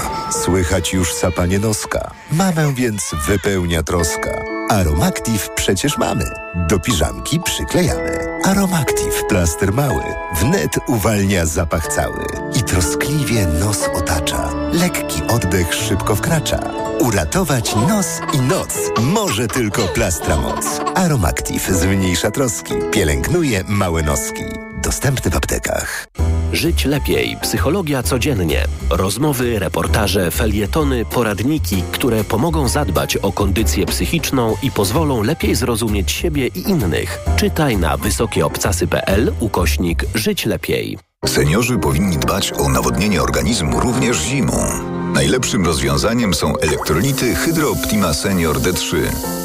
Słychać już sapanie noska. Mamę więc wypełnia troska. Aromactive przecież mamy. Do piżamki przyklejamy. Aromactive plaster mały. Wnet uwalnia zapach cały. I troskliwie nos otacza. Lekki oddech szybko wkracza. Uratować nos i noc może tylko plastra moc. Aromactive zmniejsza troski. Pielęgnuje małe noski. Dostępny w aptekach. Żyć lepiej. Psychologia codziennie. Rozmowy, reportaże, felietony, poradniki, które pomogą zadbać o kondycję psychiczną i pozwolą lepiej zrozumieć siebie i innych. Czytaj na wysokieobcasy.pl ukośnik Żyć lepiej. Seniorzy powinni dbać o nawodnienie organizmu również zimą. Najlepszym rozwiązaniem są elektrolity Hydro Optima Senior D3.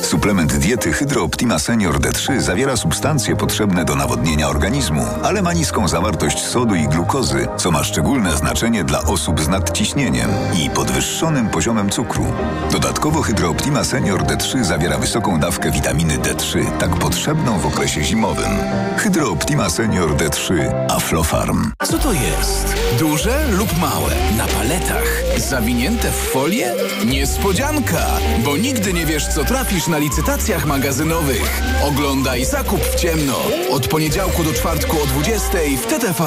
Suplement diety Hydro Optima Senior D3 zawiera substancje potrzebne do nawodnienia organizmu, ale ma niską zawartość sodu i glukozy, co ma szczególne znaczenie dla osób z nadciśnieniem i podwyższonym poziomem cukru. Dodatkowo Hydro Optima Senior D3 zawiera wysoką dawkę witaminy D3, tak potrzebną w okresie zimowym. Hydro Optima Senior D3 Aflofarm. Co to jest? Duże lub małe? Na paletach? Zawinięte w folię? Niespodzianka! Bo nigdy nie wiesz, co trafisz na licytacjach magazynowych. Oglądaj zakup w ciemno. Od poniedziałku do czwartku o 20 w TTV.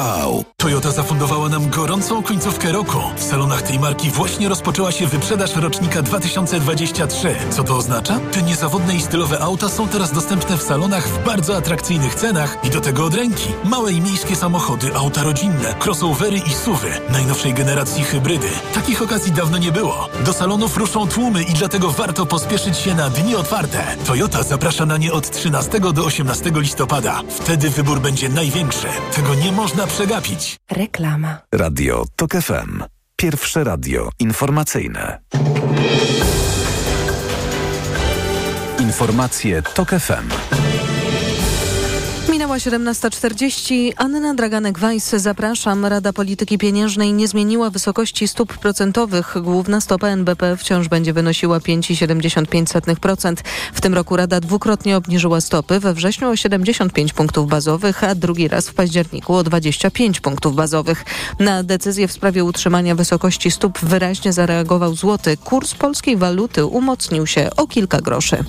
Toyota zafundowała nam gorącą końcówkę roku. W salonach tej marki właśnie rozpoczęła się wyprzedaż rocznika 2023. Co to oznacza? Te niezawodne i stylowe auta są teraz dostępne w salonach w bardzo atrakcyjnych cenach i do tego od ręki. Małe i miejskie samochody, auta rodzinne, crossovery i suwy, najnowszej generacji hybrydy. Takich okazji akcji dawno nie było. Do salonów ruszą tłumy i dlatego warto pospieszyć się na dni otwarte. Toyota zaprasza na nie od 13 do 18 listopada. Wtedy wybór będzie największy. Tego nie można przegapić. Reklama. Radio TOK FM. Pierwsze radio informacyjne. Informacje TOK FM. Minęła 17.40. Anna Draganek-Weiss, zapraszam. Rada Polityki Pieniężnej nie zmieniła wysokości stóp procentowych. Główna stopa NBP wciąż będzie wynosiła 5,75%. W tym roku Rada dwukrotnie obniżyła stopy. We wrześniu o 75 punktów bazowych, a drugi raz w październiku o 25 punktów bazowych. Na decyzję w sprawie utrzymania wysokości stóp wyraźnie zareagował złoty. Kurs polskiej waluty umocnił się o kilka groszy.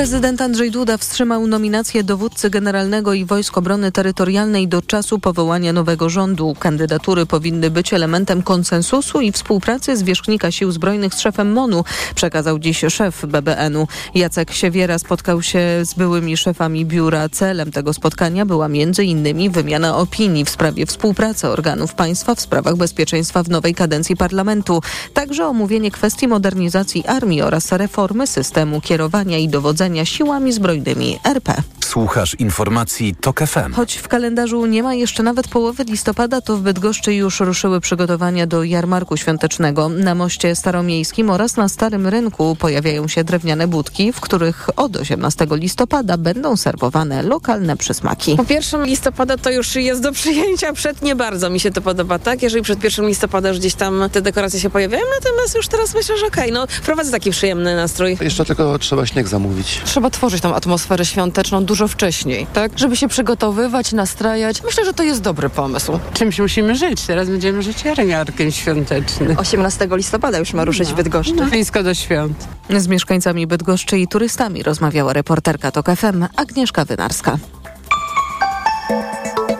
Prezydent Andrzej Duda wstrzymał nominację dowódcy generalnego i Wojsk Obrony Terytorialnej do czasu powołania nowego rządu. Kandydatury powinny być elementem konsensusu i współpracy zwierzchnika Sił Zbrojnych z szefem MONU, przekazał dziś szef BBN-u. Jacek Siewiera spotkał się z byłymi szefami biura. Celem tego spotkania była m.in. wymiana opinii w sprawie współpracy organów państwa w sprawach bezpieczeństwa w nowej kadencji parlamentu. Także omówienie kwestii modernizacji armii oraz reformy systemu kierowania i dowodzenia siłami zbrojnymi RP. Słuchasz informacji TOK FM. Choć w kalendarzu nie ma jeszcze nawet połowy listopada, to w Bydgoszczy już ruszyły przygotowania do jarmarku świątecznego. Na moście staromiejskim oraz na Starym Rynku pojawiają się drewniane budki, w których od 18 listopada będą serwowane lokalne przysmaki. Po 1 listopada to już jest do przyjęcia, przed nie bardzo mi się to podoba, tak? Jeżeli przed 1 listopada już gdzieś tam te dekoracje się pojawiają, natomiast już teraz myślę, że okej, okay, no prowadzę taki przyjemny nastrój. Jeszcze tylko trzeba śnieg zamówić. Trzeba tworzyć tą atmosferę świąteczną dużo wcześniej, tak? Żeby się przygotowywać, nastrajać. Myślę, że to jest dobry pomysł. Czymś musimy żyć. Teraz będziemy żyć jarmarkiem świątecznym. 18 listopada już ma ruszyć no. Bydgoszczy. No, blisko do świąt. Z mieszkańcami Bydgoszczy i turystami rozmawiała reporterka TOK FM Agnieszka Wynarska.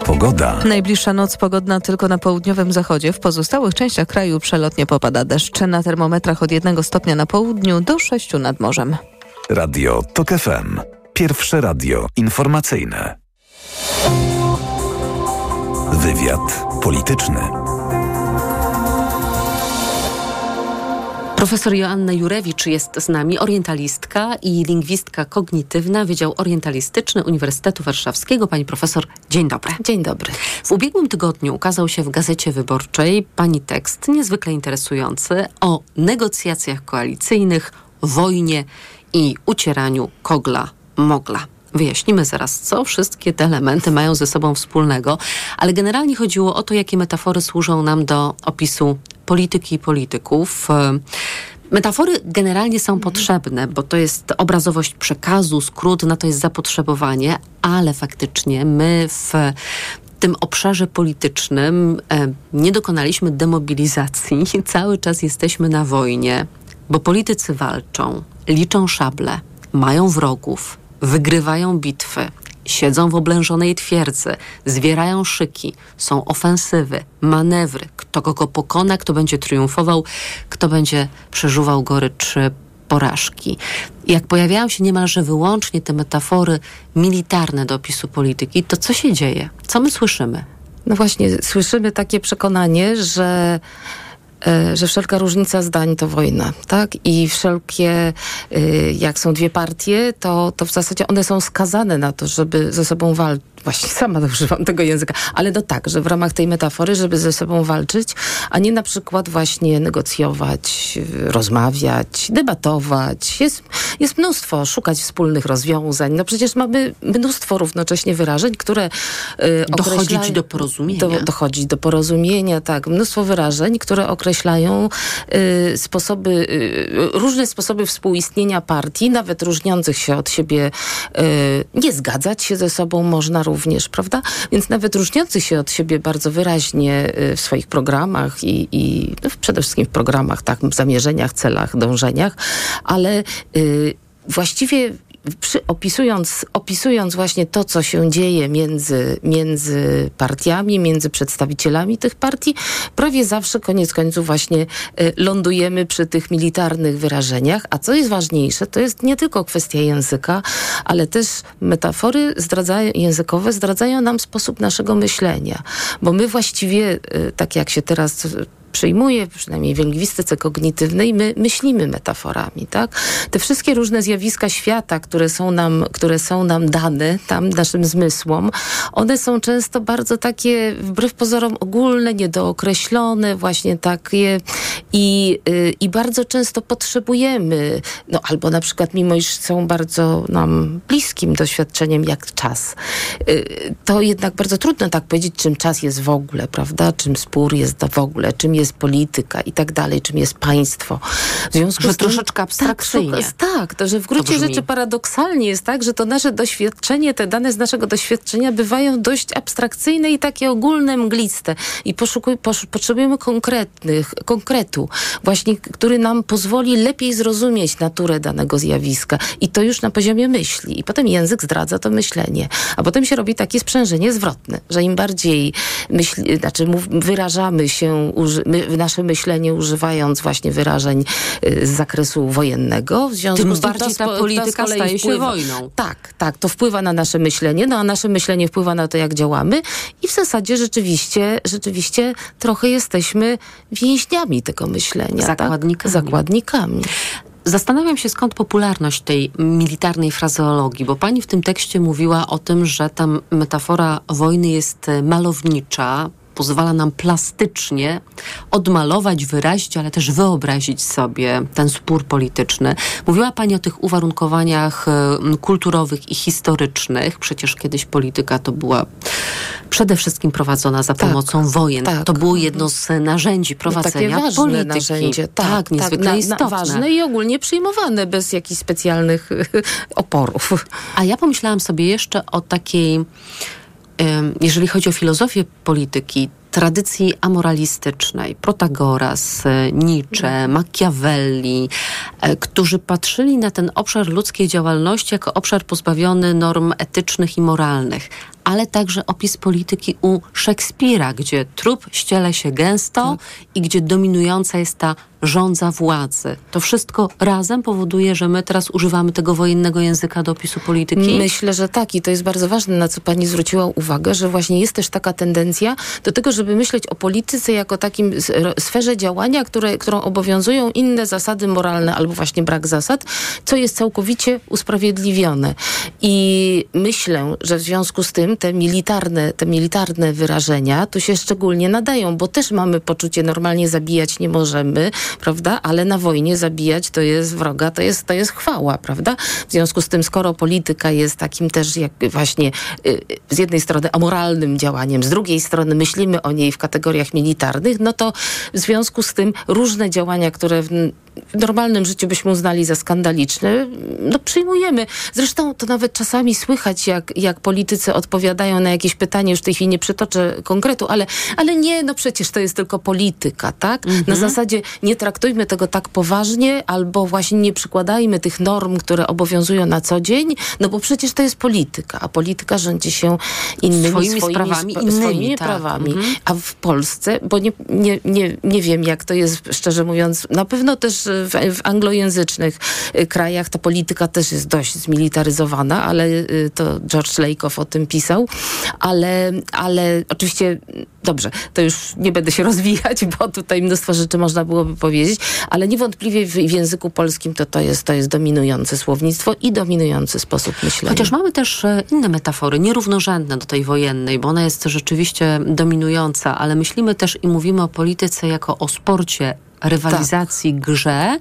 Pogoda. Najbliższa noc pogodna tylko na południowym zachodzie. W pozostałych częściach kraju przelotnie popada deszcz. Na termometrach od 1 stopnia na południu do 6 nad morzem. Radio TOK FM. Pierwsze radio informacyjne. Wywiad polityczny. Profesor Joanna Jurewicz jest z nami, orientalistka i lingwistka kognitywna, Wydział Orientalistyczny Uniwersytetu Warszawskiego. Pani profesor, dzień dobry. Dzień dobry. W ubiegłym tygodniu ukazał się w Gazecie Wyborczej pani tekst niezwykle interesujący o negocjacjach koalicyjnych, wojnie i ucieraniu kogla mogla. Wyjaśnimy zaraz, co wszystkie te elementy mają ze sobą wspólnego, ale generalnie chodziło o to, jakie metafory służą nam do opisu polityki i polityków. Metafory generalnie są potrzebne, bo to jest obrazowość przekazu, skrót, na to jest zapotrzebowanie, ale faktycznie my w tym obszarze politycznym e, nie dokonaliśmy demobilizacji. Cały czas jesteśmy na wojnie, bo politycy walczą, liczą szable, mają wrogów, wygrywają bitwy, siedzą w oblężonej twierdzy, zwierają szyki, są ofensywy, manewry, kto kogo pokona, kto będzie triumfował, kto będzie przeżuwał gorycz porażki. Jak pojawiają się niemalże wyłącznie te metafory militarne do opisu polityki, to co się dzieje? Co my słyszymy? No właśnie, słyszymy takie przekonanie, że że wszelka różnica zdań to wojna, tak? I wszelkie, jak są dwie partie, to, to w zasadzie one są skazane na to, żeby ze sobą walczyć. Właśnie sama używam tego języka, ale to tak, że w ramach tej metafory, żeby ze sobą walczyć, a nie na przykład właśnie negocjować, rozmawiać, debatować. Jest, jest mnóstwo, szukać wspólnych rozwiązań. No przecież mamy mnóstwo równocześnie wyrażeń, które y, dochodzić do porozumienia. Do, dochodzić do porozumienia, tak. Mnóstwo wyrażeń, które określają y, sposoby, y, różne sposoby współistnienia partii, nawet różniących się od siebie, nie zgadzać się ze sobą można również, prawda? Więc nawet różniących się od siebie bardzo wyraźnie w swoich programach i, i no, przede wszystkim w programach, tak, zamierzeniach, celach, dążeniach, ale y, właściwie przy, opisując, opisując właśnie to, co się dzieje między, między partiami, między przedstawicielami tych partii, prawie zawsze koniec końców właśnie y, lądujemy przy tych militarnych wyrażeniach. A co jest ważniejsze, to jest nie tylko kwestia języka, ale też metafory zdradzają, językowe zdradzają nam sposób naszego myślenia. Bo my właściwie, y, tak jak się teraz przyjmuje, przynajmniej w lingwistyce kognitywnej, my myślimy metaforami, tak? Te wszystkie różne zjawiska świata, które są nam, które są nam dane, tam naszym zmysłom, one są często bardzo takie, wbrew pozorom, ogólne, niedookreślone, właśnie takie i, y, i bardzo często potrzebujemy, no albo na przykład mimo iż są bardzo nam bliskim doświadczeniem jak czas, y, to jednak bardzo trudno tak powiedzieć, czym czas jest w ogóle, prawda? Czym spór jest w ogóle, czym jest polityka i tak dalej, czym jest państwo. W związku że z tym, troszeczkę abstrakcyjnie. Tak, tak, to że w gruncie rzeczy paradoksalnie jest tak, że to nasze doświadczenie, te dane z naszego doświadczenia bywają dość abstrakcyjne i takie ogólne, mgliste. I poszukuj, posz, potrzebujemy konkretnych, konkretu, właśnie, który nam pozwoli lepiej zrozumieć naturę danego zjawiska. I to już na poziomie myśli. I potem język zdradza to myślenie. A potem się robi takie sprzężenie zwrotne, że im bardziej myśli, znaczy mów, wyrażamy się, uży, my, nasze myślenie używając właśnie wyrażeń y, z zakresu wojennego, w związku Tym z tym bardziej ta polityka to staje wpływa, się wojną. Tak, tak, to wpływa na nasze myślenie, no a nasze myślenie wpływa na to, jak działamy i w zasadzie rzeczywiście, rzeczywiście trochę jesteśmy więźniami tego myślenia. Zakładnikami. Tak? Zakładnikami. Zastanawiam się, skąd popularność tej militarnej frazeologii, bo pani w tym tekście mówiła o tym, że ta metafora wojny jest malownicza, pozwala nam plastycznie odmalować, wyrazić, ale też wyobrazić sobie ten spór polityczny. Mówiła Pani o tych uwarunkowaniach kulturowych i historycznych. Przecież kiedyś polityka to była przede wszystkim prowadzona za tak, pomocą wojen. Tak. To było jedno z narzędzi prowadzenia ważne polityki. Narzędzie, tak, tak niezwykle tak, istotne. Na, ważne i ogólnie przyjmowane bez jakichś specjalnych oporów. A ja pomyślałam sobie jeszcze o takiej jeżeli chodzi o filozofię polityki, tradycji amoralistycznej, Protagoras, Nietzsche, Machiavelli, e, którzy patrzyli na ten obszar ludzkiej działalności jako obszar pozbawiony norm etycznych i moralnych, ale także opis polityki u Szekspira, gdzie trup ściele się gęsto tak. i gdzie dominująca jest ta rządza władzy. To wszystko razem powoduje, że my teraz używamy tego wojennego języka do opisu polityki? Myślę, że tak i to jest bardzo ważne, na co pani zwróciła uwagę, że właśnie jest też taka tendencja do tego, żeby myśleć o polityce jako takim sferze działania, które, którą obowiązują inne zasady moralne albo właśnie brak zasad, co jest całkowicie usprawiedliwione. I myślę, że w związku z tym te militarne, te militarne wyrażenia tu się szczególnie nadają, bo też mamy poczucie normalnie zabijać nie możemy, prawda? Ale na wojnie zabijać to jest wroga, to jest, to jest chwała, prawda? W związku z tym, skoro polityka jest takim też jak właśnie y, z jednej strony amoralnym działaniem, z drugiej strony myślimy o niej w kategoriach militarnych, no to w związku z tym różne działania, które w w normalnym życiu byśmy uznali za skandaliczne, no przyjmujemy. Zresztą to nawet czasami słychać, jak, jak politycy odpowiadają na jakieś pytanie, już w tej chwili nie przytoczę konkretu, ale, ale nie, no przecież to jest tylko polityka, tak? Mhm. Na zasadzie nie traktujmy tego tak poważnie, albo właśnie nie przykładajmy tych norm, które obowiązują na co dzień, no bo przecież to jest polityka, a polityka rządzi się innymi swoimi, swoimi sprawami, sp innymi swoimi tak. prawami. Mhm. A w Polsce, bo nie, nie, nie, nie wiem, jak to jest, szczerze mówiąc, na pewno też w, w anglojęzycznych y, krajach ta polityka też jest dość zmilitaryzowana, ale y, to George Lakoff o tym pisał, ale, ale oczywiście dobrze, to już nie będę się rozwijać, bo tutaj mnóstwo rzeczy można byłoby powiedzieć, ale niewątpliwie w, w języku polskim to, to, jest, to jest dominujące słownictwo i dominujący sposób myślenia. Chociaż mamy też e, inne metafory, nierównorzędne do tej wojennej, bo ona jest rzeczywiście dominująca, ale myślimy też i mówimy o polityce jako o sporcie rywalizacji, tak. grze.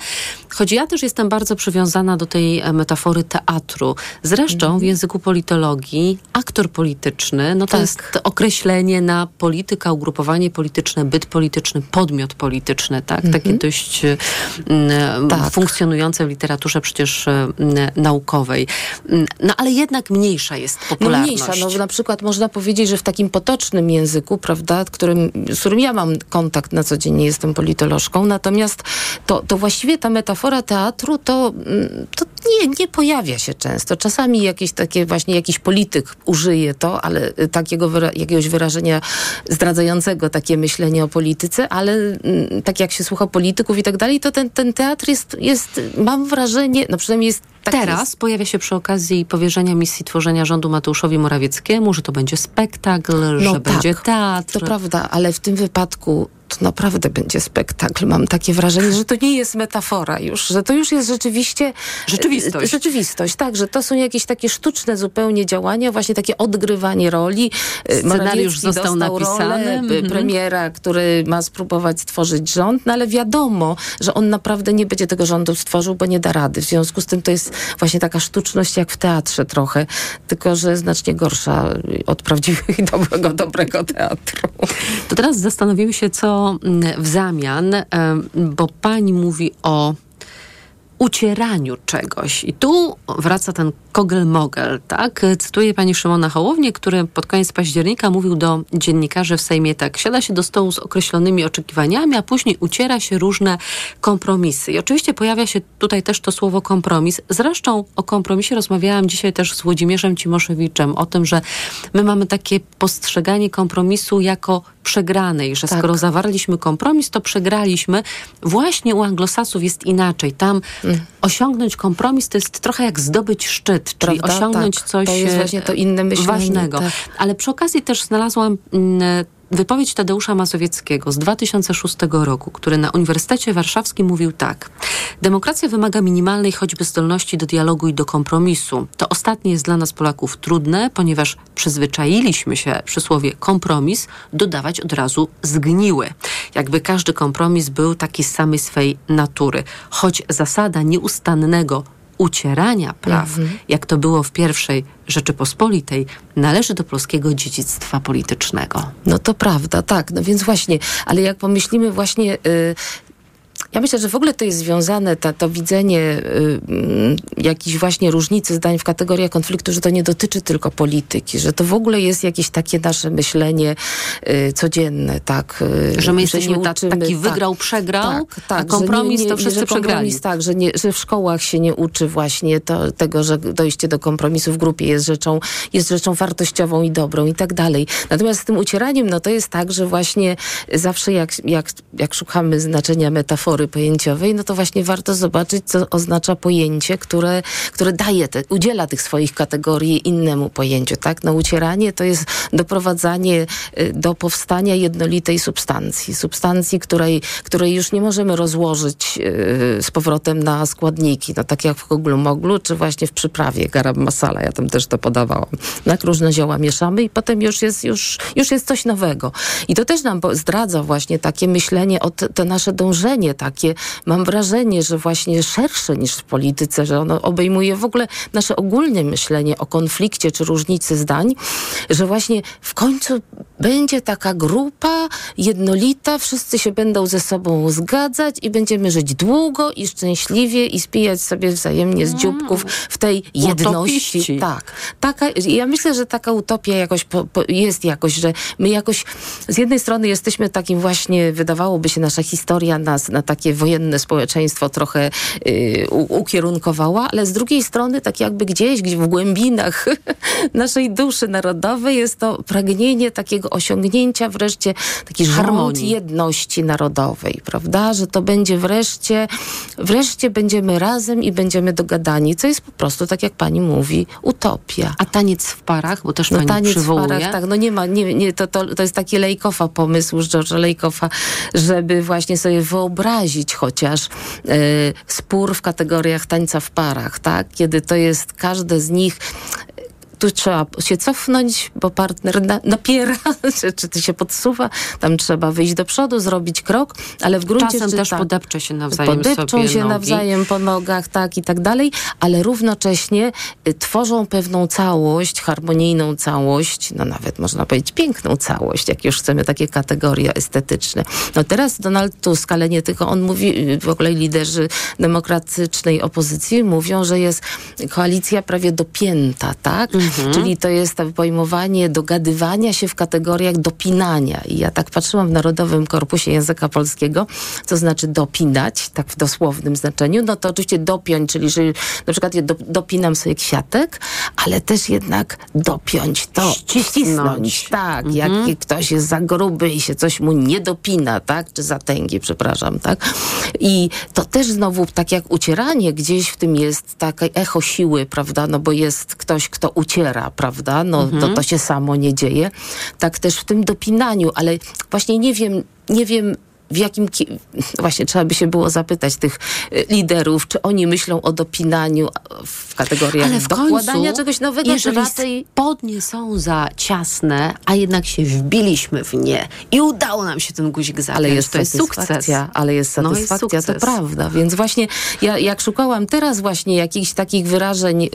Choć ja też jestem bardzo przywiązana do tej e, metafory teatru. Zresztą mhm. w języku politologii aktor polityczny, no to tak. jest określenie na polityka, ugrupowanie polityczne, byt polityczny, podmiot polityczny, tak? Mhm. Takie dość mm, tak. funkcjonujące w literaturze przecież mm, naukowej. Mm, no ale jednak mniejsza jest popularność. No mniejsza, no na przykład można powiedzieć, że w takim potocznym języku, prawda, którym, z którym ja mam kontakt na co dzień, nie jestem politolożką, natomiast to, to właściwie ta metafora teatru to, mm, to nie, nie pojawia się często. Czasami jakieś takie właśnie jakiś polityk użyje to, ale y, takiego wyra jakiegoś wyrażenia zdradzającego takie myślenie o polityce, ale mm, tak jak się słucha polityków i tak dalej, to ten, ten teatr jest, jest, mam wrażenie, no przynajmniej jest tak Teraz jest. pojawia się przy okazji powierzenia misji tworzenia rządu Mateuszowi Morawieckiemu, że to będzie spektakl, no że tak, będzie teatr. To prawda, ale w tym wypadku to naprawdę będzie spektakl. Mam takie wrażenie, że to nie jest metafora już, że to już jest rzeczywiście rzeczywistość. Rzeczywistość, tak, że to są jakieś takie sztuczne zupełnie działania, właśnie takie odgrywanie roli. Scenariusz został napisany. Rolę -hmm. premiera, który ma spróbować stworzyć rząd, no ale wiadomo, że on naprawdę nie będzie tego rządu stworzył, bo nie da rady. W związku z tym to jest właśnie taka sztuczność jak w teatrze trochę, tylko że znacznie gorsza od prawdziwego i dobrego, dobrego teatru. To teraz zastanowimy się, co w zamian, bo pani mówi o ucieraniu czegoś. I tu wraca ten kogel-mogel, tak? Cytuję pani Szymona Hołownię, który pod koniec października mówił do dziennikarzy w Sejmie tak, siada się do stołu z określonymi oczekiwaniami, a później uciera się różne kompromisy. I oczywiście pojawia się tutaj też to słowo kompromis. Zresztą o kompromisie rozmawiałam dzisiaj też z Włodzimierzem Cimoszewiczem, o tym, że my mamy takie postrzeganie kompromisu jako przegranej, że tak. skoro zawarliśmy kompromis, to przegraliśmy. Właśnie u anglosasów jest inaczej. Tam mm. osiągnąć kompromis to jest trochę jak zdobyć szczyt, czyli Prawda? osiągnąć tak. coś to jest właśnie to inne myślenie, ważnego. Tak. Ale przy okazji też znalazłam mm, wypowiedź Tadeusza Mazowieckiego z 2006 roku, który na Uniwersytecie Warszawskim mówił tak. Demokracja wymaga minimalnej choćby zdolności do dialogu i do kompromisu. To ostatnie jest dla nas Polaków trudne, ponieważ przyzwyczailiśmy się przy słowie kompromis dodawać od razu zgniły. Jakby każdy kompromis był taki z samej swej natury. Choć zasada nieustannego ucierania praw, mhm. jak to było w pierwszej Rzeczypospolitej, należy do polskiego dziedzictwa politycznego. No to prawda, tak. No więc właśnie, ale jak pomyślimy właśnie, y, ja myślę, że w ogóle to jest związane, ta, to widzenie y, mm, jakiejś właśnie różnicy zdań w kategoriach konfliktu, że to nie dotyczy tylko polityki, że to w ogóle jest jakieś takie nasze myślenie y, codzienne, tak? Y, że my jesteśmy że uczymy, taki tak, wygrał, przegrał, tak, tak, a kompromis nie, nie, to wszyscy przegrali. Tak, że, nie, że w szkołach się nie uczy właśnie to, tego, że dojście do kompromisu w grupie jest rzeczą, jest rzeczą wartościową i dobrą i tak dalej. Natomiast z tym ucieraniem, no to jest tak, że właśnie zawsze jak, jak, jak szukamy znaczenia metafory, metafory pojęciowej, no to właśnie warto zobaczyć, co oznacza pojęcie, które, które daje, te, udziela tych swoich kategorii innemu pojęciu, tak? No ucieranie to jest doprowadzanie y, do powstania jednolitej substancji, substancji, której, której już nie możemy rozłożyć yy, z powrotem na składniki, no tak jak w koglu moglu, czy właśnie w przyprawie garam masala, ja tam też to podawałam. Tak, różne zioła mieszamy i potem już jest, już, już jest coś nowego. I to też nam zdradza właśnie takie myślenie, o te, nasze dążenie, takie, mam wrażenie, że właśnie szersze niż w polityce, że ono obejmuje w ogóle nasze ogólne myślenie o konflikcie czy różnicy zdań, że właśnie w końcu będzie taka grupa jednolita, wszyscy się będą ze sobą zgadzać i będziemy żyć długo i szczęśliwie i spijać sobie wzajemnie z dzióbków w tej jedności. Utopiści. Tak. Taka, ja myślę, że taka utopia jakoś po, po jest jakoś, że my jakoś z jednej strony jesteśmy takim właśnie, wydawałoby się nasza historia nas na takie wojenne społeczeństwo trochę y, ukierunkowała, ale z drugiej strony tak jakby gdzieś, gdzieś w głębinach naszej duszy narodowej jest to pragnienie takiego osiągnięcia wreszcie takiej harmonii jedności narodowej, prawda? Że to będzie wreszcie, wreszcie będziemy razem i będziemy dogadani, co jest po prostu, tak jak pani mówi, utopia. A taniec w parach, bo też no, pani taniec przywołuje. w parach, tak, no nie ma, nie, nie, to, to, to jest taki Lejkofa pomysł z George'a Lejkofa, żeby właśnie sobie wyobrazić wyrazić chociaż y, spór w kategoriach tańca w parach, tak? Kiedy to jest każde z nich tu trzeba się cofnąć, bo partner na, napiera, czy, czy ty się podsuwa, tam trzeba wyjść do przodu, zrobić krok, ale w gruncie Czasem też tak, podepcze się nawzajem Podepczą się nogi. nawzajem po nogach, tak i tak dalej, ale równocześnie y, tworzą pewną całość, harmonijną całość, no nawet można powiedzieć piękną całość, jak już chcemy takie kategorie estetyczne. No teraz Donald Tusk, ale nie tylko on mówi, y, w ogóle liderzy demokratycznej opozycji mówią, że jest koalicja prawie dopięta, tak? Mm Mhm. Czyli to jest to pojmowanie dogadywania się w kategoriach dopinania. I ja tak patrzyłam w Narodowym Korpusie Języka Polskiego, co znaczy dopinać, tak w dosłownym znaczeniu. No to oczywiście dopiąć, czyli że na przykład ja do, dopinam sobie kwiatek, ale też jednak dopiąć to, ścisnąć. Tak, mhm. jak ktoś jest za gruby i się coś mu nie dopina, tak, czy zatęgi, przepraszam, tak. I to też znowu, tak jak ucieranie, gdzieś w tym jest takie echo siły, prawda, no bo jest ktoś, kto uciera dociera, prawda? No Mhm. to, to się samo nie dzieje. Tak też w tym dopinaniu, ale właśnie nie wiem, nie wiem w jakim, ki- właśnie trzeba by się było zapytać tych y, liderów, czy oni myślą o dopinaniu w kategoriach Ale w dokładania końcu, czegoś nowego, czy jeżeli raczej spodnie są za ciasne, a jednak się wbiliśmy w nie i udało nam się ten guzik zapiąć, ale jest to jest sukces. ale jest No, jest satysfakcja, to sukces. prawda. Więc właśnie ja jak szukałam teraz właśnie jakichś takich wyrażeń y,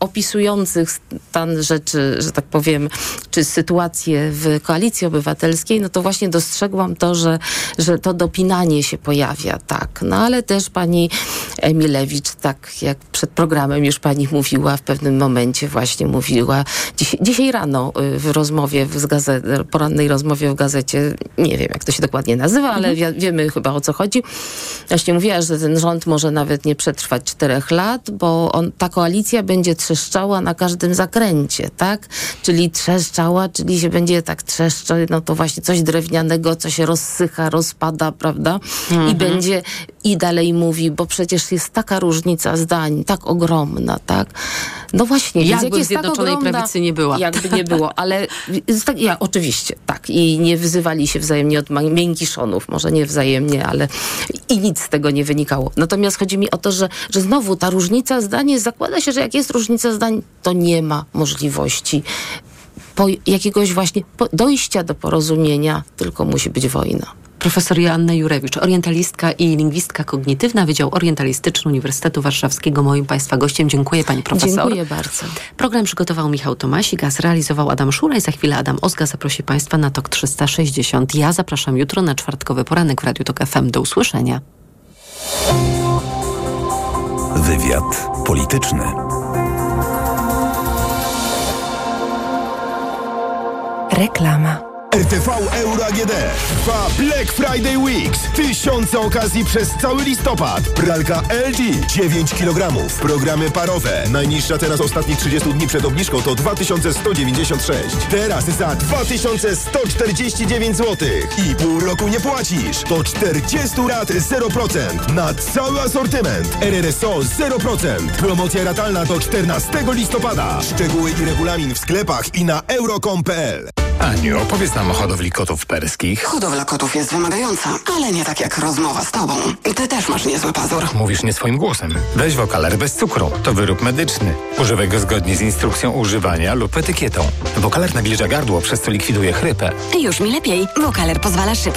opisujących stan rzeczy, że tak powiem, czy sytuację w koalicji obywatelskiej, no to właśnie dostrzegłam to, że, że to dopinanie się pojawia, tak. No ale też pani Emilewicz, tak jak przed programem już pani mówiła, w pewnym momencie właśnie mówiła, dziś, dzisiaj rano y, w rozmowie w gazet, porannej rozmowie w gazecie, nie wiem jak to się dokładnie nazywa, ale Mhm. wi- wiemy chyba o co chodzi. Właśnie mówiła, że ten rząd może nawet nie przetrwać czterech lat, bo on, ta koalicja będzie trzeszczała na każdym zakręcie, tak? Czyli trzeszczała, czyli się będzie tak trzeszczeć, no to właśnie coś drewnianego, co się rozsycha, rozpada, prawda? I Mhm. będzie, i dalej mówi, bo przecież jest taka różnica zdań, tak ogromna, tak? No właśnie, Jakby jak tak Zjednoczonej ogromna, Prawicy nie była. Jakby nie było, ale tak, ja, oczywiście, tak. I nie wyzywali się wzajemnie od miękiszonów, może nie wzajemnie, ale i nic z tego nie wynikało. Natomiast chodzi mi o to, że, że znowu ta różnica zdań, zakłada się, że jak jest różnica zdań, to nie ma możliwości po, jakiegoś właśnie dojścia do porozumienia, tylko musi być wojna. Profesor Joanna Jurewicz, orientalistka i lingwistka kognitywna, Wydział Orientalistyczny Uniwersytetu Warszawskiego, moim Państwa gościem. Dziękuję Pani Profesor. Dziękuję bardzo. Program przygotował Michał Tomasik, a zrealizował Adam Szura i za chwilę Adam Ozga zaprosi Państwa na TOK 360. Ja zapraszam jutro na czwartkowy poranek w Radiu TOK FM. Do usłyszenia. Wywiad polityczny. Reklama. RTV Euro AGD trwa Black Friday Weeks. Tysiące okazji przez cały listopad. Pralka LG 9 kg. Programy parowe. Najniższa teraz ostatnich 30 dni przed obniżką to 2196. Teraz za 2149 zł. I pół roku nie płacisz. To 40 rat 0%. Na cały asortyment. RRSO 0%. Promocja ratalna do 14 listopada. Szczegóły i regulamin w sklepach i na euro.com.pl. Aniu, opowiedz nam o hodowli kotów perskich. Hodowla kotów jest wymagająca, ale nie tak jak rozmowa z tobą. Ty też masz niezły pazur. Mówisz nie swoim głosem. Weź wokaler bez cukru. To wyrób medyczny. Używaj go zgodnie z instrukcją używania lub etykietą. Wokaler nawilża gardło, przez co likwiduje chrypę. Już mi lepiej. Wokaler pozwala szybko